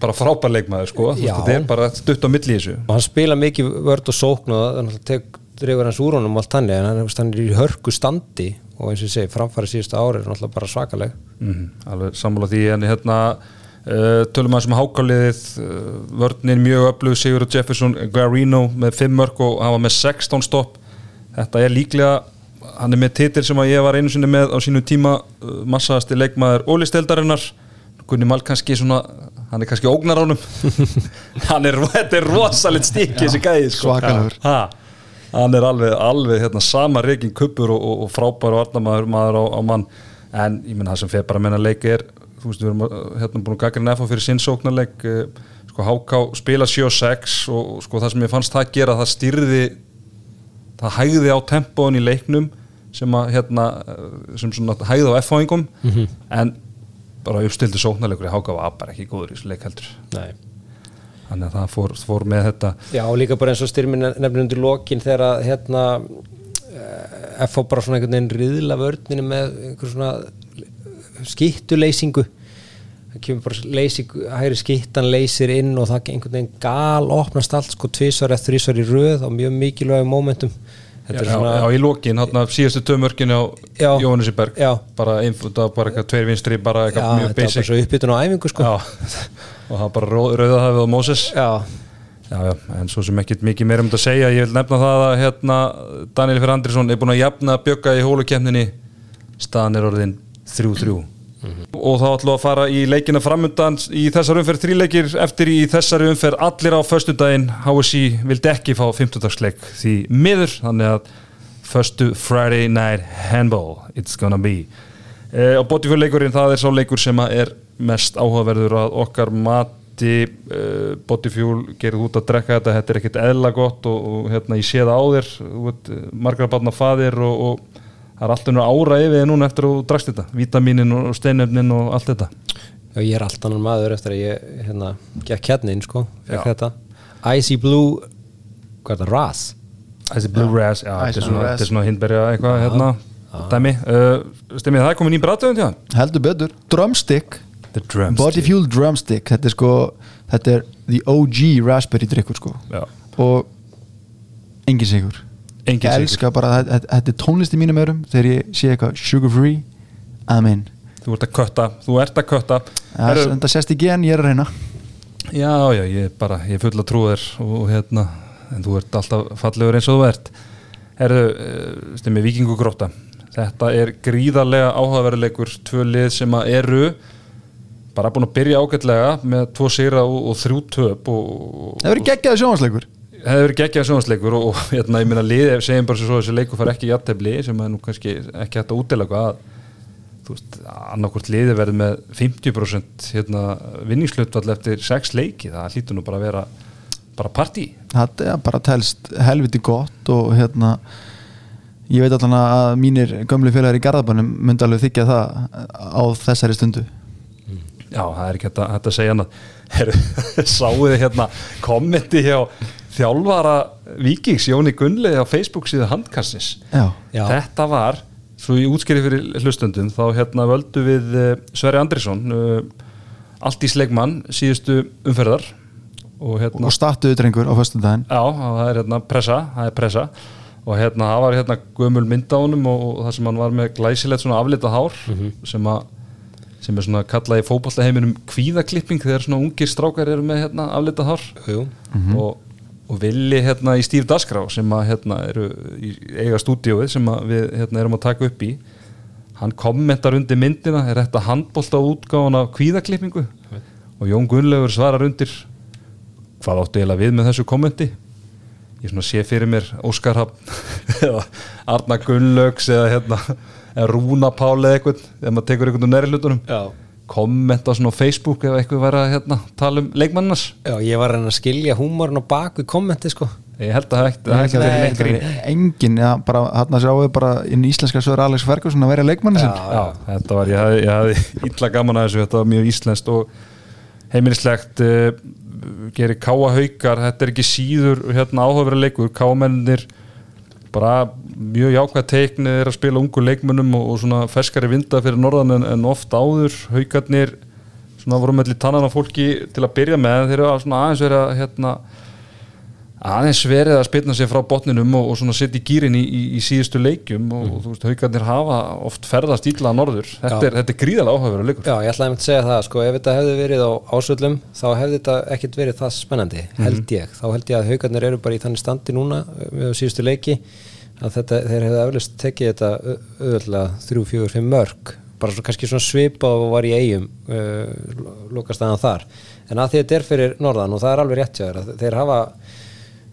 bara frábær leikmaður sko. Þetta er bara stutt á milli í þessu. Og hann spila mikið vörd og sókn og þannig tek dreifur hans úr honum allt hann en hann, hann er í hörku standi og eins og ég segi, framfæri síðustu ári er náttúrulega bara svakaleg. Mm alveg sammála því en hérna uh, tölum að sem hákáliðið uh, vörnir mjög öflug Sigur Jefferson Guarino með 5 mörg og hann var með 16 stopp. Þetta er líklega hann er með titil sem að ég var einu sinni með á sínu tíma uh, massaðasti leikmaður ólisteldarinnar Gunni Mal kannski svona hann er kannski ógnar ánum [LAUGHS] hann er, þetta er rosalit stík þessi gæði sko. Ha, hann er alveg, alveg hérna, sama reikin kuppur og, og, og frábær varnamaður maður á, á mann. En ég menn það sem fer bara að menna leik er þú veist við erum uh, hérna búin að gaggra nefn fyrir sinn sóknarleik uh, sko HK spila 7-6 og, og sko það sem ég fannst það gera það styrði það hægði á tempóin í leiknum sem að hérna uh, sem svona hægði á F-fáingum en bara uppstildi sóknarleikur í HK var bara ekki góður í þessu leik heldur. Nei. þannig að það fór, fór með þetta. Já, líka bara eins og styrmin nefnir undir lokin þegar að hérna eh, FH bara svona einhvern veginn riðla vörninu með einhver svona skituleysingu það kemur bara leysing, hægri skittan leysir inn og það einhvern veginn gal opnast allt sko tvisar eða þrísar í röð á mjög mikilvægum momentum þetta er já, svona já, í lokin, hérna síðastu tömörkinu á Já. Jóhannesberg Já. bara, einf- það var bara eitthvað tveir vinstri bara já, eitthvað þetta mjög var bara basic. svo uppbytun á æfingu sko. Já. og það bara rau- rauðahafið á Moses já, já, já, en svo sem ekkit mikið meira um þetta að segja ég vil nefna það að hérna, Daniel Fyrir Andrisson er búin að jafna bjögga í hólukefninni staðan er orðin 3-3 og þá ætlum við að fara í leikina framundan í þessar umferð. Þríleikir eftir í þessari umferð. Allir á föstudaginn. HSI vildi ekki fá 15. leik því miður. Þannig að föstu Friday Night Handball it's gonna be. E, og Botifjörleikurinn það er sá leikur sem er mest áhugaverður að okkar mati. E, Botifjörl gerði út að drekka þetta. Þetta er ekkit eðla gott og, og hérna ég sé það á þér. Veit, margra barna faðir og, og það er alltaf nú ára yfir núna eftir að þú drakst þetta vítaminin og steinöfnin og allt þetta. Já, ég er allt annan maður eftir að ég hérna, gekk hérna inn sko, Já. þetta. Icy Blue, hvað er það, Raz þessi Blue Raz, já, þetta er svona, þetta er hindberja eitthvað hérna, dæmi uh, stemmið það er komin í brættöðum til það heldur betur drumstick, The Drumstick. Body fuel drumstick þetta er sko, þetta er the OG raspberry drikkur sko. Já. og engin sigur Engin ég elska bara, þetta þetta er tónlist í mínum örum þegar ég sé eitthvað sugar free. Amen, þú ert að kötta, þú ert að kötta. Ja, Herru, þetta sést ekki en ég er að reyna. Já, já, ég er bara ég er full að trúa þér og hérna en þú ert alltaf fallegur eins og þú ert. Herðu, uh, stemmið Víkingu gróta þetta er gríðarlega áhugaveruleikur tvö lið sem að eru bara búin að byrja ágætlega með tvo sigra og, og þrjú töp og, og það verður geggjaði sjónvarsleikur hefði verið geggjað sjónasleikur og, og hérna, ég meina liðið, ef segjum bara svo þessi leikur fær ekki jættefli sem er nú kannski ekki hægt að útilega að þú veist, annarkvort liðið verður með 50% hérna, vinningslutvall eftir 6 leiki, það hlýtur nú bara að vera bara partí. Þetta er bara telst helviti gott og hérna ég veit allan að mínir gömlu félagar í Garðabænum myndi alveg þykja það á þessari stundu Já, það er ekki hægt að, að segja annað. Heru, [LAUGHS] Sáuð þið hérna kommenti hjá þjálfara Víkings, Jóni Gunnlegi á Facebook síðu handkastins já, Já. Þetta var, svo ég útskýri fyrir hlustundum, þá hérna völdu við uh, Sverri Andrisson uh, allt í slegmann síðustu umferðar. Og hérna og statuðu drengur á föstudaginn. Já, það er hérna pressa, það er pressa. Og hérna, það var hérna gömul mynd á honum og, og það sem hann var með glæsilegt svona aflitað hár sem að sem er svona kallað í fótballaheiminum kvíðaklipping þegar svona ungir strákar eru með hérna aflitað hár. Jú. og, og villi hérna í Steve Dasgrá sem að hérna eru í eiga stúdíóið sem að við hérna erum að taka upp í. Hann kommentar undir myndina er þetta handbólta útgáðan af kvíðaklippingu? Og Jón Gunnlaugur svarar undir hvað áttu eiginlega við með þessu kommenti? Ég svona sé fyrir mér Óskar Hafn [LAUGHS] eða Arna Gunnlaugs eða hérna eða Rúna Páli eða eitthvað ef maður tekur einhvern næri hlutunum. Já. kommenta svona á Facebook ef eitthvað væri að hérna, tala um leikmannas Já, ég var að reyna að skilja húmorinn á bak við kommenti sko. Ég held að það vera neitt grín engin, já, bara hann að sjáu bara inn íslenska sögur Alex Ferguson að vera leikmanni sinn. Já, þetta var, ég hafði, ég hafði illa gaman að þessu, þetta var mjög íslenskt og heimilislegt uh, gerir káa haukar, þetta er ekki síður hérna áhugaverið leikur, káamennir bara mjög jákvæð teiknið er að spila ungu leikmönnum og, og svona ferskari vinda fyrir norðan en, en oft áður, haukarnir svona voru mellir tannan á fólki til að byrja með, þeir eru að svona aðeins verið að hérna aðeins verið að spilna sér frá botninum og, og svona setja í gýrin í, í, í síðustu leikjum og, og þú veist, haugarnir hafa oft ferðast ítla að norður. Þetta er, er gríðalega áhugaverður leikur. Já, ég ætlaði að segja það, sko, ef þetta hefði verið á ásvöllum, þá hefði þetta ekkert verið það spennandi, held ég. Þá held ég að haugarnir eru bara í þannig standi núna uh, við á síðustu leiki, að þetta, þeir hefði eflust tekið þetta fjögur, fimm mörg, bara svo, kannski svona svipað og var í eigum uh, lokastæðan þar. En að því þetta er fyrir norðan og það er alveg rétt hjá að þeir hafa uh,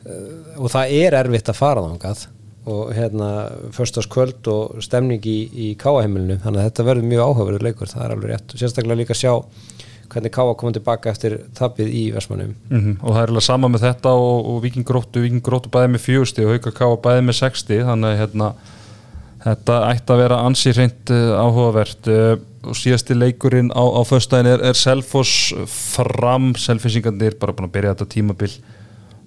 og það er erfitt að fara þangað. Og hérna förstaskvöld og stemning í, í káaheimilinu þannig að þetta verður mjög áhugaverður leikur það er alveg rétt. Og sérstaklega líka að sjá hvernig káa komið tilbaka eftir tapið í Vestmannum mm og það er alveg sama með þetta og, og vikingróttu, vikingróttu bæði með fjögusti og hauga káa bæði með sexti þannig að hérna, þetta ætti að vera ansi hreint uh, áhugavert. Uh, og síðasti leikurinn á, á föstudaginn er, er Selfoss fram. Selfissingarnir bara búin að byrja þetta tímabil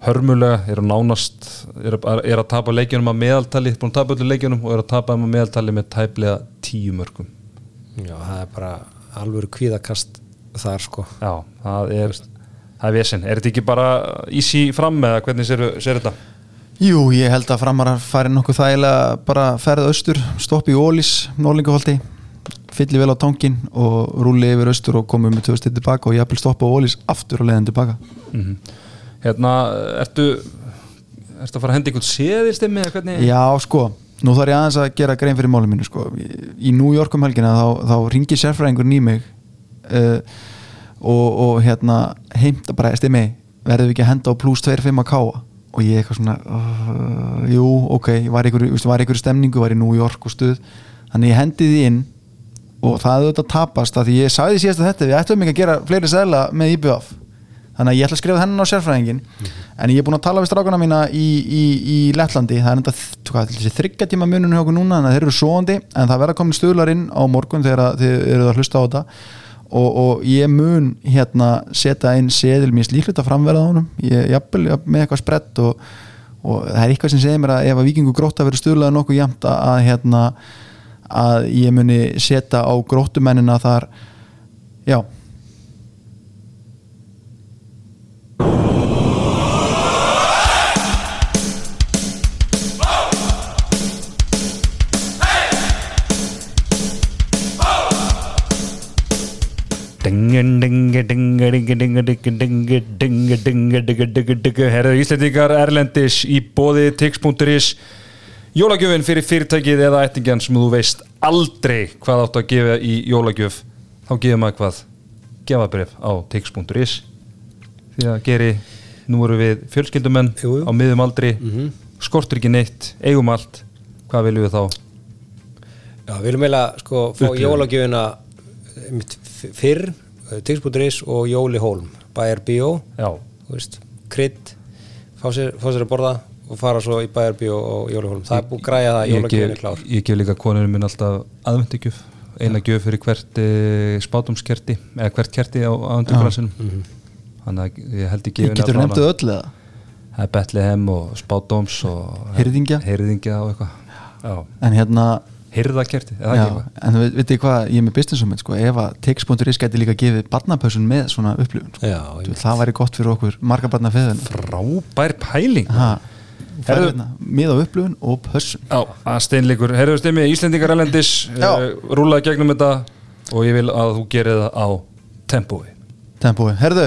hörmulega, eru nánast er, er að tapa leikjunum að meðaltali búin að tapa öllu leikjunum og er að tapa þeim að meðaltali með tæplega tíu mörgum. Já, það er bara alvöru kvíðakast þar sko. Já, það er það er vesen, er þetta ekki bara easy fram eða hvernig sér, sér þetta? Jú, ég held að framar að fari nokkuð þægilega bara ferð austur, stoppi í Ólís Norlingaholti, fylli vel á tankin og rúli yfir austur og komum með tvö stið tilbaka og ég vil stoppa á Ólís aftur og leiðin tilbaka Hérna, ertu ertu að fara að henda einhvern séðistemmi eða hvernig? Já, sko, nú þarf ég aðeins að gera grein fyrir málum mínu, sko. Í, New York um helgina þá, þá ringir sérfræðingur í mig uh, og, og hérna heimta bara, stemmi, verðum við ekki að henda á plus 2-5 að káa? Og ég eitthvað svona uh, jú, ok, var ykkur stemningu, var í New York og stuð. Þannig ég hendi því inn og það auðvitað tapast að því ég sagði síðast að þetta við ætlum ekki að gera fleiri seðla með IBF þannig að ég ætla að skrifa hennan á sérfræðingin en ég er búin að tala við strákana mína í, í, í Lettlandi, það er enda þryggja tíma mununum hjá okkur núna að þeir eru svoandi, en það verða komin stuðlar inn á morgun þegar að þið eru að hlusta á þetta. Og, og ég mun hérna setja inn seðil mér slíklut að framverða á honum. Ég jafn, með eitthvað sprett og, og það er eitthvað sem segir mér að ef að vikingu gróta verður stuðlaði nokkuð jæmt að, að hérna að ég muni setja á gróttumennina þar. Já Herðu Íslandíkar Erlendis í bóði tix.is Jólagjöfin fyrir fyrirtækið eða ættingjan sem þú veist aldrei hvað áttu að gefa í jólagjöf þá gefur maður hvað gefabrif á tix.is því að geri, nú eru við fjölskyldumenn Jú, jú. á miðum aldri. Skortur ekki neitt, eigum allt. Hvað viljum við þá? Já, við erum eiginlega sko fá jólagjöfina f- fyrr, Tix.is og Jóli Hólm, Bæjar Bíó krydd fá sér, fá sér að borða og fara svo í Bæjar Bíó og Jóli Hólm. Það er búið að græja það, ég jólagjöfin er klár. ég gef líka konunum minn alltaf aðvendugjöf eina gjöf fyrir hvert e, spátumskerti eða hvert kerti á aðvendugransinum þannig að ég held gefin getur nefndu öll eða? Það er Bethlehem og spátums og Hirðingja. Hirðingja og eitthvað. Já. en hérna ekki eitthvað? en þú veit- veitir hvað, ég er með business um sko, ef að tix.is gæti líka gefið barnapössun með svona upplifun sko. Já, Þú það væri gott fyrir okkur marga barna feðun frábær pæling Herðu, Herðu- með á upplifun og pössun. Já, að steinleikur, herðu stemmi Íslendingar elendis, uh, rúlaði gegnum þetta og ég vil að þú gerir það á tempói. Tempói. Herðu,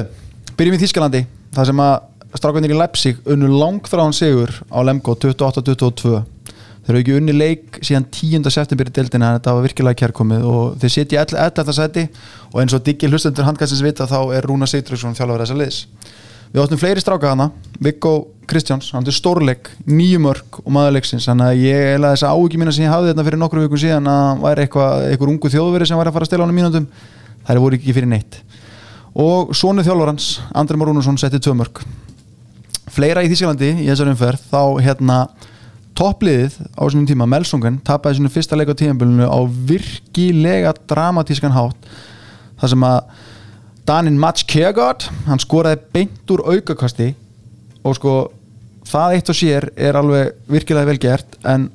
byrjum í Þískalandi þar sem að strákanir í Leipzig unnu langþráðan sigur á Lemgo 28-22 þeir eru ekki unni leik síðan 10. september í deildina en þetta var virkilega kærkomið og þeir sitja í 11. seti og eins og diggi hlustendur handkastins vita þá er Rúna Seytryggsson þjálfur þessa liðs við áttum fleiri stráka hana Viggo Kristjáns, hann til stórleik nýju mörg og maðurleiksins þannig að ég eða þess að áhugi mína sem ég hafði þetta fyrir nokkru vikum síðan að væri eitthvað, eitthvað ungu þjóðveri sem væri að fara að stela honum mínútum þær voru ekki fyrir neitt og sonu þjálfarans, Andri Marúnusson setti tvö mörg fleira í Þísklandi í þessar umferð þá hérna toppliðið á þessum tíma, Melsungen tapaði sinu fyrsta leik á tíðanbölinu á virkilega dramatískan hátt þar sem að Danin Mats Kjegard hann skoraði beint úr aukakasti og sko það eitt og sér er alveg virkilega vel gert en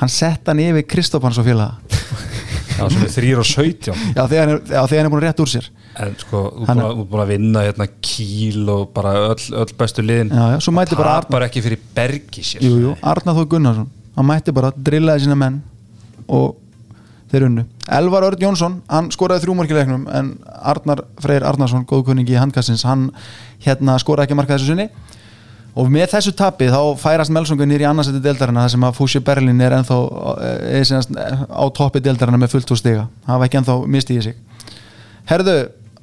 hann sett hann yfir Kristofans og félaga Já, sem er 3 og 17 já þegar hann er, er búin að rétt úr sér. En sko, þú Hann- er búin að- vinna hérna kíl og bara öll, öll bestu liðin. Já, já, svo mæti bara Arnar. Tapar ekki fyrir bergi sér. Jú, jú, Arnar Þór Gunnarsson. Hann mætti bara, drillaði sína menn og þeir unnu. Elvar Örd Jónsson, hann skoraði þrjúmarki leiknum en Arnar Freyr Arnarsson góðkunningi í handkastins, hann hérna skoraði ekki marka þessu sinni og með þessu tapi þá færast Melsongu nýri annarsætti deildarina þar sem að Fúsi Berlin er ennþá er, senast, á toppi deildarina með fullt úr stiga. Hafa ekki ennþá mistið í sig. Herðu,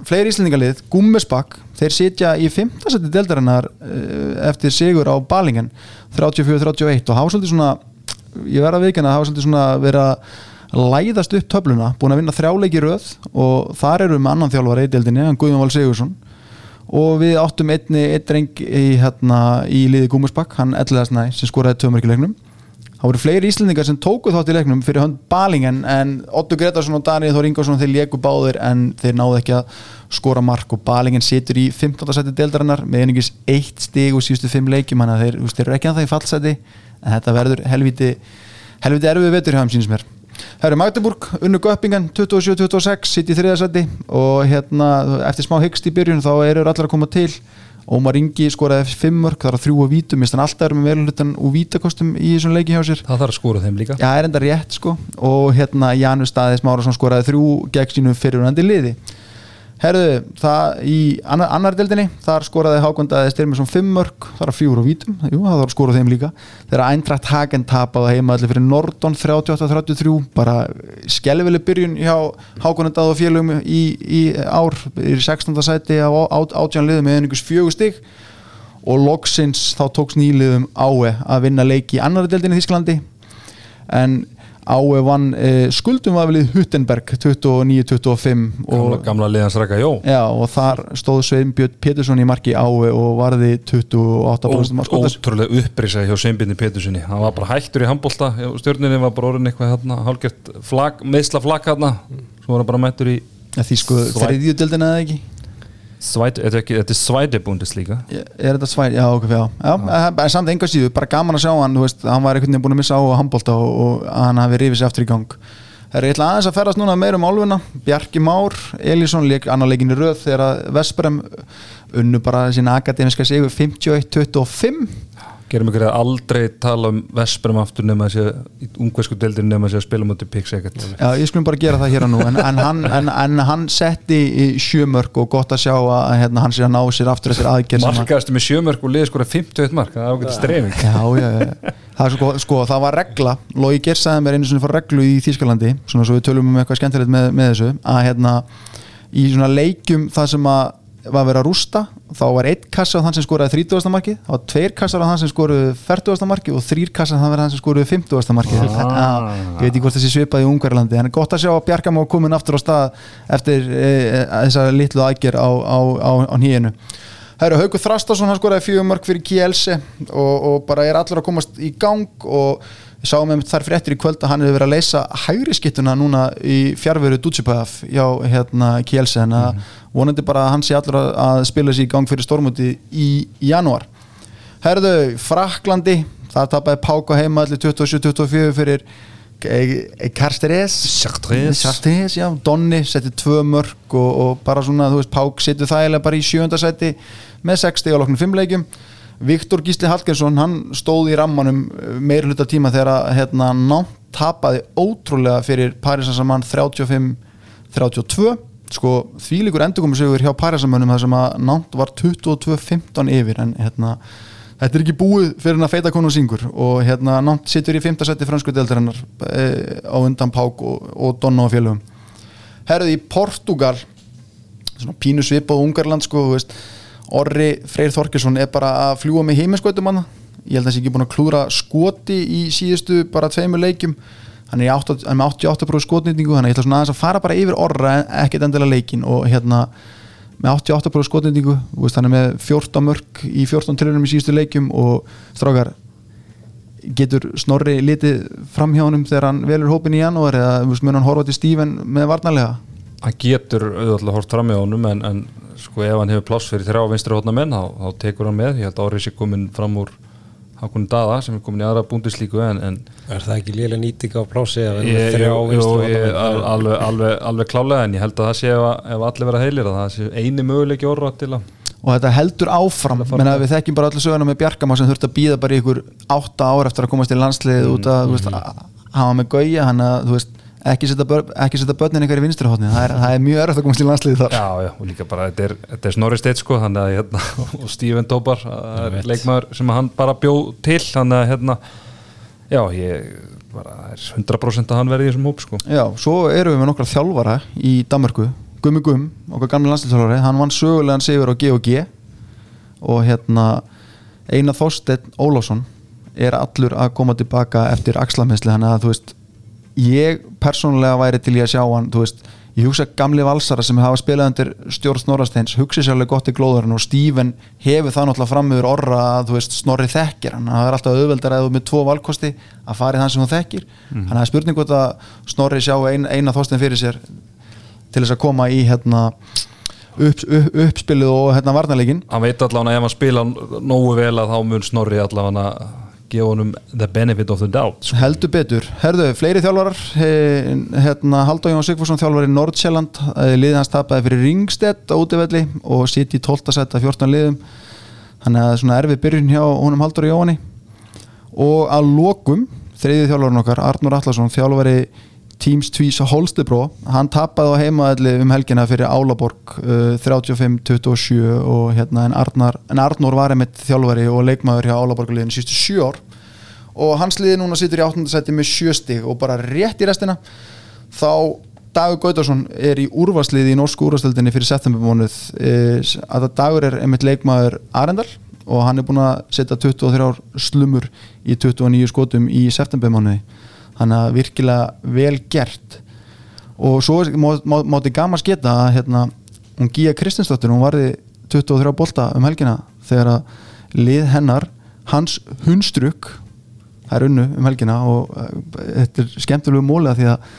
fleiri íslendingalið Gúmmisbakk, þeir sitja í 5. seti deildarinnar uh, eftir sigur á Balingen 34-31 og hafa svolítið svona ég verða að viðkynna að hafa svolítið svona verið að læðast upp töfluna, búin að vinna þrjáleiki röð. Og þar eru með annan þjálfar í deildinni, Guðjón Val Sigursson og við áttum einni einn dreng í, hérna, í liði Gúmusbakk hann Elliðas Næ sem skoraði tömörki leiknum það voru fleiri íslendingar sem tóku þátt í leiknum fyrir hönd Balingen en Otto Gretarsson og Daniel Þór Ingvarsson þeir léku báðir en þeir náðu ekki að skora mark og Balingen situr í 15. seti deildarinnar með einingis eitt stig og síðustu fimm leikjum þannig að þeir, eru ekki að það í fallseti en þetta verður helviti helviti erfið vetur hjá þeim sínist mér Það eru Magdeburg, unnu Göppingen 27-26, sitt í þriðasæti og hérna eftir smá hyggst í byrjun þá eru allir að koma til. Ómar Ingi skoraði fimm mörg, það er þrjú og vítum mist hann alltaf er með velulutan og vítakostum í þessum leiki hjá sér. Það þarf að skóra þeim líka. Já, er enda rétt sko. Og hérna Janus Staðis Márasson skoraði þrjú gegn sínu fyrirunandi liði Herðu, það í annar, annar deildinni, þar skoraði Hákondaði Styrmisson 5 mörg, þar að fjúr og vítum. Jú, það þarf að skora þeim líka. Þegar Eintracht Hagen tapaði heima allir fyrir Nordon 38-33, bara skelvileg byrjun hjá Hákondaði og félögum í, í ár í 16. sæti á átján liðum með einhvers fjögur stig. Og loksins þá tóks nýliðum ái að vinna leiki í annar deildinni í Þísklandi en Ái vann eh, skuldum var velið Huttenberg 29-25 Gamla, og, gamla liðans rækka, jó. Já, og þar stóð Svein Björn Pétursson í marki Ái og varði 28% af skotas Ótrúlega upprisa hjá Sveinbjörni Péturssoni. Hann var bara hættur í handbólta stjórninni var bara orðin eitthvað hérna, hálfgert flag, meðsla flagg hérna svo var hann bara mættur í því sko þriðjudeldina eða ekki Svæt, þetta er ekki- þetta er svæti búndislíka er þetta svæð, já ok, já, já en en samt enga síðu, bara gaman að sjá hann veist, hann var einhvern veginn búin að missa á handbólta og, og hann hafi rifið sér aftur í gang. Það er eitthvað aðeins að ferðast núna meira um álfuna. Bjarki Már, Elísson leik annar leikin í röð þegar að Vesprem unnu bara sína akademiska sigur 51-25 gerum ykkur að aldrei tala um Vesperum aftur nema að sé í ungversku deildin nema að sé að spila mútið Pixegat Já, ég skulum bara gera það hér og nú. En, en, hann, [LAUGHS] en, en hann setti í sjömörk og gott að sjá að hérna, hann sé að ná sér aftur eftir aðgerð að- markaðastu með sjömörk og liði skora 51 mark það er ágætt strefing Já, já, já. Það, er sko, sko, það var regla. Lói Gers sagði mér einu svona fór reglu í Þýskalandi svona svo við tölum um eitthvað skemmtilegt með, með þessu að hérna í svona leikjum það sem að var verið að rústa þá var einn kassa á þann sem skoraði 30. markið þá var tveir kassar á þann sem skoraði 40. markið og þrýr kassar á þann sem skoraði 50. markið Ah. ég veit ekki hvort þessi svipaði í Ungverjalandi en gott að sjá að Bjarkam á komin aftur á stað eftir e, e, þessa litlu aðger á, á, á, á nýjunu Það eru Haugur Þrastarsson, hann skoraði fjögur mörg fyrir Kielse og, og bara er allur að komast í gang og við sáum með þar fyrir eftir í kvöld að hann hefur verið að leysa hægri skittuna núna í fjárveru Dútsipæðaf hjá hérna, Kielse en að vonandi bara að hann sé allur að, spila sér í gang fyrir stormúti í, janúar. Herðu, Fraklandi, það tapaði Páka heima allir 27-24 fyrir Karsteres. Chartres, já, Donni setti tvö mörg og, og bara svona, þú veist, Pák setur þægilega bara í sjöndasæti með 60 á loknum fimmleikjum Viktor Gísli Hallgeirsson, hann stóð í rammanum meir hluta tíma þegar hérna, nátt tapaði ótrúlega fyrir Parísansamann 35-32 sko þvílíkur endurkomisögur hjá Parísamönnum þar sem að nátt var 22-15 yfir en hérna Þetta er ekki búið fyrir hann að feita konu og syngur og hérna nátt sittur í 5. seti fransku deildarinnar e, á undan Pák og, og Donna og félögum Herðu í Portugal svona pínu svip og Ungarland sko, veist Orri Freyr Þorkesson er bara að fljúa með heiminskautum hann ég held að það sé ekki búin að klúra skoti í síðustu bara tveimur leikjum. Hann er, í 8, hann er með 88% skotnýtingu þannig að ég aðeins að fara bara yfir Orra ekkert endilega leikin og hérna með 88% skotnýtingu hann er með 14 mörg í 14 tilhörnum í síðustu leikjum og strákar getur Snorri litið fram hjá honum þegar hann velur hópin í janúar eða mun hann horfa til Stíven með varnarlega hann getur auðvitað hort fram í honum en, en sko ef hann hefur pláss fyrir þrjá vinstri hótna menn þá, þá tekur hann með, ég held að Árið sé komin fram úr Hakun Dada sem er komin í aðra búndislíku en, en Er það ekki lélega nýting á plási að vera þrjá vinstri ég, hornamenn? al- alveg, alveg, alveg klálega en ég held að það sé ef, ef allir vera heilir að það sé eini möguleiki orða til að og þetta heldur áfram. Menna við þekkjum bara öllu söguna með Bjarkama sem þurfti að býða bara í ykkur átta ár eftir að komast í landslið út að, þú veist, að hafa með gauja hann að, þú veist, ekki setja, börn, ekki setja börnin vinstri hótni, það er, það er mjög örf að komast í landslið þar. Já, já, og líka bara, þetta er, þetta er Snorri Steit sko, þannig að hérna, [LAUGHS] og Steven er leikmaður sem hann bara bjó til þannig að hérna já, ég, bara, það er 100% að hann verði í þessum hóp sko. Já, svo erum við með nokkra þjálfara í Danmarku Gummi Gumm, okkar gamli landslýþjálfari hann vann sögulegan sigur á G&G og hérna Einar Þorsteinn Ólásson er allur að koma tilbaka eftir axlamessli, þannig að þú veist ég persónulega væri til ég að sjá hann þú veist, ég hugsa gamli valsara sem hafa spilað undir stjórn Snorrasteins hugsa sérlega gott í glóðurinn og Steven hefur það náttúrulega fram yfir orra að veist Snorri þekkir hann, það er alltaf auðveldar þú með tvo valkosti að fara í þann sem þú þekkir. Að það er spurning hvort að Snorri sjá ein, eina þóstin fyrir sér til þess að koma í hérna upp, upp, uppspilið og hérna varnarleikin hann veit allavega ef hann spila nógu vel að þá mun Snorri allavega gefa honum the benefit of the doubt sko. heldur betur, herðu, fleiri þjálfarar eh, hérna Haldur Jón Sigfússon þjálfar í Nordsjælland, liðið hans tapaði fyrir Ringstedt á útivelli og sitt í 12. setta 14 liðum þannig að það er svona erfið byrjun hjá honum Haldur Jóni og að lokum þriðið þjálfarinn okkar, Arnur Allarsson þjálfari Teams Tvís Holstebro hann tapaði á heimaðalli um helgina fyrir Álaborg uh, 35-27 og hérna en Arnar, en Arnur var einmitt þjálfari og leikmaður hjá Álaborguleginu sístu sjö ár. Og hans liði núna situr í 8. seti með sjö stig og bara rétt í restina. Þá Dagur Gautarsson er í úrvarsliði í norsku úrvarsliðinni fyrir septembermónuð eh, að Dagur er einmitt leikmaður Arendal og hann er búin að setja 23 ár slumur í 29 skotum í septembermónuði þannig að virkilega vel gert. Og svo má- mátti gaman sketa að hérna, hún Gía Kristinsdóttir hún varði 23 bolta um helgina þegar að lið hennar hans hundstruk það er unnu um helgina og uh, þetta er skemmtilegu mólega því að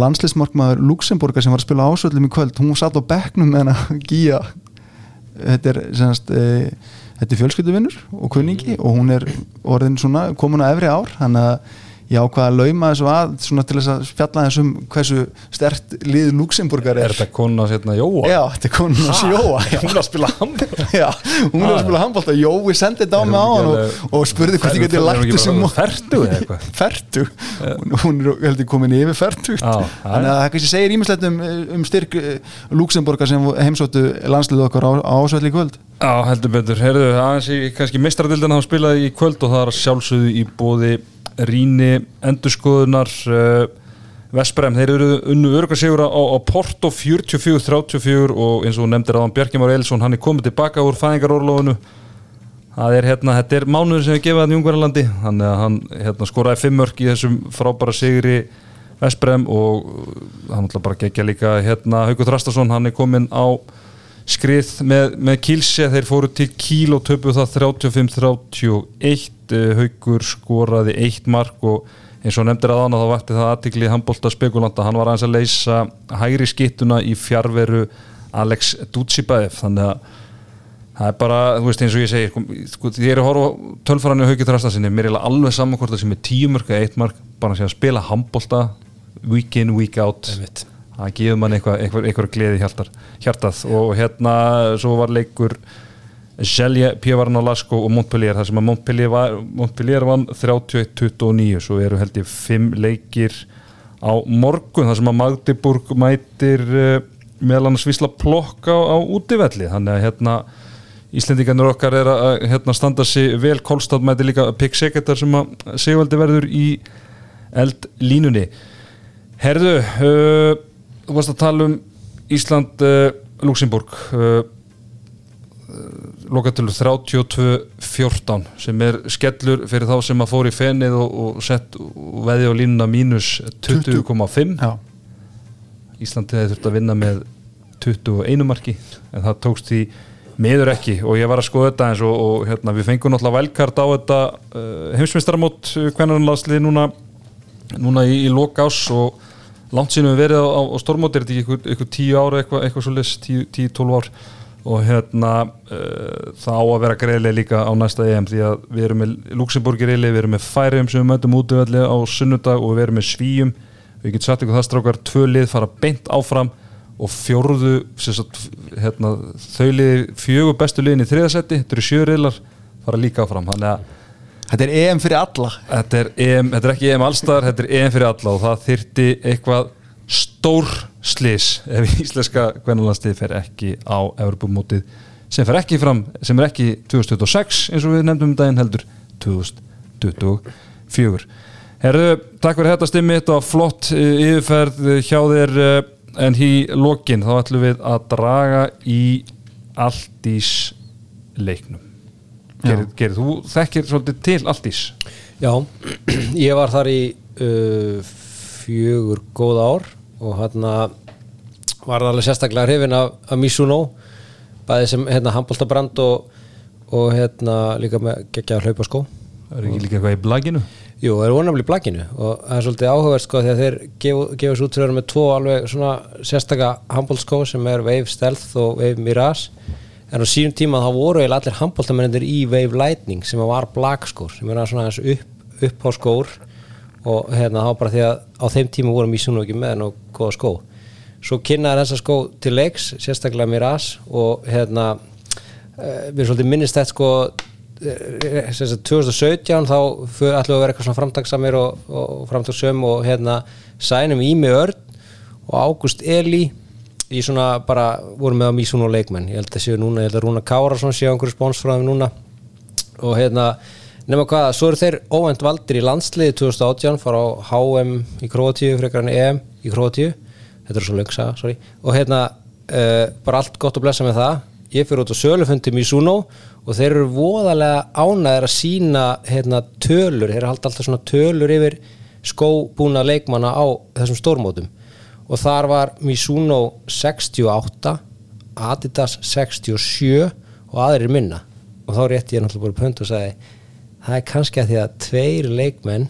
landslismarkmaður Luxemburga sem var að spila ásvöldum í kvöld hún satt á bekknum með hennar [LAUGHS] Gía. Þetta er semast e, þetta er fjölskylduvinnur og kunningi og hún er orðin svona komin á efri ár þannig að ég ákvaða að lauma þessu að svona til þess að fjalla þessum hversu stert lið Luxemburgar er. Er þetta kona sérna Jóa? Já, þetta er konin að sjóa [LAUGHS] hún er að spila handbólta Já, hún er að spila handbólta Jói sendi þetta á hann og, og spurði hvort ég geti Er hún lagt þessum bara fertug eða eitthvað? [LAUGHS] Fertug, hún, hún er held ég komin yfir fertug Já, Þannig að það kannski segir ímislegt um, um styrk eh, Luxemburgar sem heimsóttu landslið okkar á, á ásvelli í kvöld. Já, heldur betur, heyrðu, aðeins í kannski mistradildina Ríni endurskoðunar uh, Vesprem, þeir eru unnu örgarsigur á, á Porto 44-34 og eins og nefndir aðan Bjarkimár Eilsson, hann er komið tilbaka úr fæðingarorlofunu það er hérna, þetta er mánuður sem við gefum hann í Ungverðarlandi þannig að hann hérna, skoraði fimmörk í þessum frábæra sigri Vesprem og uh, hann ætla bara að gegja líka hérna Haukur Þrastason, hann er komin á skrið með, með Kilse þeir fóru til Kíl og töpu það 35-31 Haukur skoraði eitt mark og eins og nefndir að þá vakti það aðtikli handbólta spekulanta, hann var aðeins að leysa hægri skittuna í fjárveru Alex Dutsibaev. Þannig að það er bara, þú veist eins og ég segi sko, sko, ég er að horfa tölfræðinu Haukur Þrastasinni, mér er alveg saman hvort það sem er tíu mörg eða eitt mark, bara að spila handbolta week in, week out. Það gefur mann eitthvað eitthvað, eitthvað gleði hjartað. Og hérna svo var leikur Selje, Pjövarn og Lasko og Montpellier. Þar sem að Montpellier, var, Montpellier vann 31-29 svo eru held ég fimm leikir á morgun. Þar sem að Magdeburg mætir uh, meðal annars vísla plokk á, á útivelli. Þannig að hérna Íslendingarnir okkar er að að, hérna, standa sig vel. Kolstad mæti líka Pik Seketar sem að Sigvaldi verður í eldlínunni. Herðu, uh, þú varst að tala um Ísland, uh, Luxemburg lokatölu 32-14 sem er skellur fyrir þá sem að fór í fennið og, og sett og veði á línuna mínus 20,5 Já, Íslandi hefði þurft að vinna með 21 marki en það tókst því miður ekki. Og ég var að skoða þetta eins og, og hérna, við fengum náttúrulega velkart á þetta uh, heimsmeistaramót hvernarlanslið núna, núna í, í lok ás og langt sínum við verið á, á, á stormóti er þetta ekki ykkur 10 ára eitthvað, eitthvað svo list 10-12 ár og hérna uh, það á að vera greiðlega líka á næsta EM því að við erum með Luxemburg í reyli, við erum með Færium sem við mötum útvöldi á sunnudag og við erum með Svíum. Við getum sagt ykkur það strákar tvö lið fara beint áfram og fjórðu sem sagt, hérna, þau lið fjögur bestu liðin í þriðasetti þetta eru sjöriðlar fara líka áfram. Þetta er EM fyrir alla. Þetta er, EM, þetta er ekki EM allstar þetta er EM fyrir alla og það þyrti eitthvað stór slis ef íslenska kvennalandslið fer ekki á Evropamótið sem fer ekki fram, sem er ekki 2026 eins og við nefndum um daginn heldur 2024 Herðu, takk fyrir þetta stimmi þetta var flott eh, yfirferð hjá þér eh, en í lokin þá ætlum við að draga í Aldís leiknum. Gerir, gerir, þú þekkir svolítið til Aldís? Já, [CLEARS THROAT] ég var þar í uh, fjögur góð ár og hérna var það alveg sérstaklega hrifin af, af Misuno bæði sem hérna handbóltabrand og, og hérna líka með geggja hlaupa skó Það er ekki líka eitthvað í blaginu? Jú, það er vonafli í blakinu og það er svolítið áhugavert sko því að þeir gefa, gefa svo út fyrir að vera með tvo alveg svona sérstaka handbóltskó sem er Wave Stealth og Wave Mirage. En á sínum tíma þá voru allir handbóltamennir í Wave Lightning sem var blakskór sem er svona upp, upp á skór og hérna þá bara því að á þeim tíma voru Mizuno ekki með og góða skó. Svo kynnaði þessa skó til leiks sérstaklega Mirage og hérna uh, mér er svolítið minnist þetta sko eh, sem sagt, 2017 þá fyrir ætlum við að vera eitthvað svona framtagsamir og, og framtagsöm og hérna sænum Ími Örn og Ágúst Eli í svona bara vorum með á Mísun og leikmenn. Ég held að séu núna, ég held að Rúna Kárasson séu einhverju spóns frá þeim núna. Og hérna nema hvað, svo eru þeir óvænt valdir í landsliði 2018 fara á HM í Króatíu frekar en EM í Króatíu. Þetta er svo lögsa, sorry. Og hérna uh, bara allt gott að blessa með það. Ég fyrir út á sölufundi Mizuno og þeir eru voðalega ánæðir að sína hérna, tölur, þeir eru halda alltaf svona tölur yfir skóbúna leikmanna á þessum stórmótum. Og þar var Mizuno 68 Adidas 67 og aðrir minna. Og þá rétti ég náttúrulega bara pönt og sagði það er kannski að því að tveir leikmenn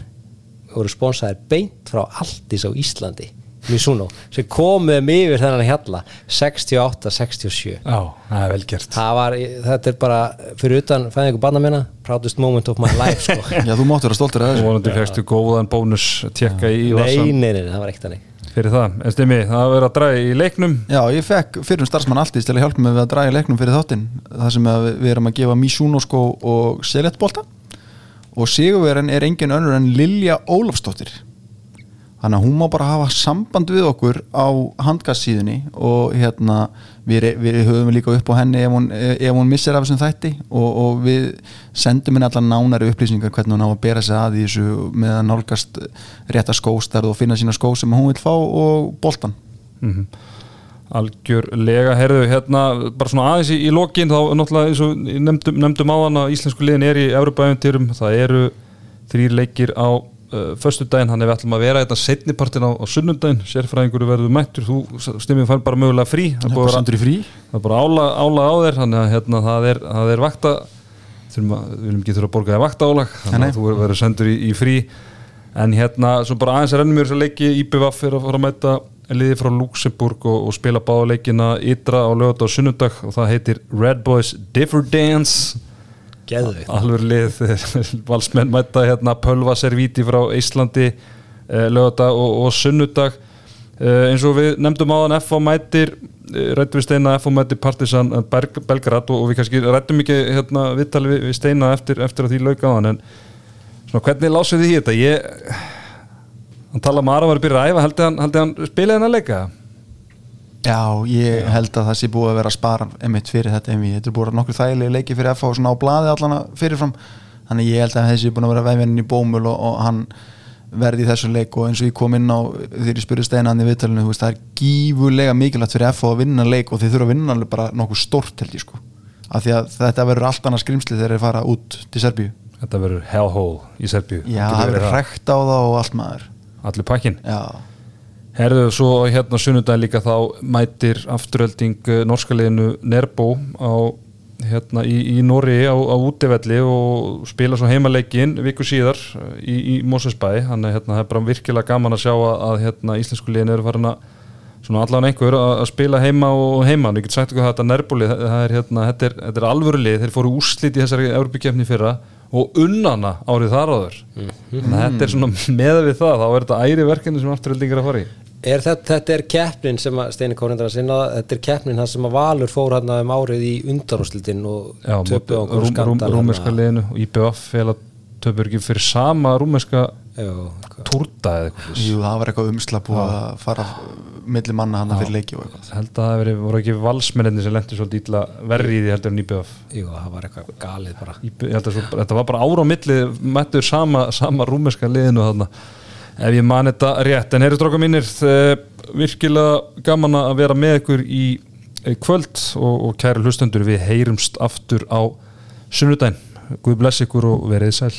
voru sponsaðir beint frá Aldís á Íslandi Mizuno, sem komið um yfir þennan hjalla 68-67 Já, það er vel gert. Það var, þetta er bara fyrir utan fæðingu banna minna, proudest moment of my life sko. [LAUGHS] Já, þú máttu vera stoltur að þessu. Vonandi fegstu góðan bónus tjekka í nei, nei, nei, það var ekkert hannig fyrir það, en stimmi, það að vera að draga í leiknum. Já, ég fekk fyrir um starfsmann alltið til að hjálpa mig við að draga í leiknum fyrir þáttinn það sem að við erum að gefa Mizuno sko og Selettbolta og sigurverðin er engin önnur en Lilja Ólafsdóttir. Þannig að hún má bara hafa samband við okkur á handgassíðunni og hérna við, við höfum líka upp á henni ef hún, ef hún missir af þessum þætti og, og við sendum henni allar nánari upplýsingar hvernig hún á að bera sig að í þessu með að nálgast rétta skóstarð og finna sína skó sem hún vil fá og boltan mm algjörlega, herðu, hérna bara svona aðeins í, í lokin, þá náttúrulega eins og nefndum, nefndum áðan að íslensku liðin er í Európa-æventyrum, það eru þrýr leikir á uh, föstudaginn, þannig við ætlum að vera þetta setnipartin á, á sunnundaginn, sérfræðingur verður mættur, þú stimmið fann bara mögulega frí það er bara sendur í frí. það er bara ála, ála á þér þannig að hérna, það, er, það er vakta þurfum að, við viljum ekki þurfa að borga þér vakta álag þannig að þú verður sendur í, í frí. En hérna, svo bara aðeins er ennum þess að leiki IPVF er að fara að mæta liði frá Luxemburg og, og spila báða leikina ytra á lögat á sunnundag og það heitir Red Boys Differ Dance. Geðveikt. Alveg lið [LAUGHS] valsmenn mæta hérna Pölva Servíti frá Íslandi uh, lögadag og, og sunnudag. Uh, eins og við nefndum áðan FH mætir uh, rættum við Steina FH mætir Partisan uh, Berg, Belgrad og, og við kannski rættum ekki hérna, viðtali við, við Steina eftir, eftir að því lauk áðan en svona, hvernig lásið þið í þetta? Ég, hann tala um að Ara var að byrja að æfa. Heldur hann, heldur hann spilaði hann að leika? Já, ég held að það sé búið að vera að spara emitt fyrir þetta emi, þetta er búið að nokkur þægilegi leiki fyrir FH og svona á blaði allan fyrirfram. Þannig ég held að þessi er búin að vera vefinn í bómul og, og hann verði í þessu leik og eins og ég kom inn á þegar ég spurði steinan í viðtalinu, þú veist, það er gífurlega mikilvægt fyrir FH að vinna leik og þeir þurfa að vinna alveg bara nokkuð stort held ég sko. Af því að þetta verður allt annað skrimsli þegar þeir fara út til Serbíu. Þetta verður hellhole í Serbíu. Já, það verður hrækt á það og allt maður Allir pakkin Já, Herðu, svo hérna sunnudaginn líka þá mætir afturölding eh, norska liðinu Nerbo á, hérna, í, í Nóri á, á útivelli og spila svo heimaleikin viku síðar eh, í, í Mosesbæ þannig hérna, það er bara virkilega gaman að sjá að, að hérna, íslensku liðin eru farin að svona allan einhver að, spila heima og heima og ég get sagt eitthvað að þetta Nerbo lið það er, hérna, þetta er, þetta er alvöru lið, þeir fóru úrslit í þessari Európikefni fyrra og unnana árið þar áður. Þannig að þetta er svona [LAUGHS] með við það þá er þetta æri verkefni sem afturöldingar að fara í. Er þetta, þetta er keppnin sem að Steini Kórindar að sinna, þetta er keppnin það sem að Valur fór hann um árið í undanúslitin og töpu á rúm, rúm, skandal rúmerska liðinu og IBF eða töpur ekki fyrir sama rúmerska Já, túrta eða eitthvað jú, það var eitthvað umslap og að fara milli manna hann fyrir leiki og eitthvað. Held að það verið, voru ekki valsmenninni sem lendi svolítið ítla verri í því heldur en IBF jú, það var eitthvað galið bara. IB, ég held að svo, þetta var bara ára á milli mættur sama, sama rúmerska liðinu þarna. Ef ég man þetta rétt. En heyrðu stráka mínir eh, virkilega gaman að vera með ykkur í eh, kvöld og, og kæri hlustendur við heyrumst aftur á sunnudaginn. Guð bless ykkur og verið sæl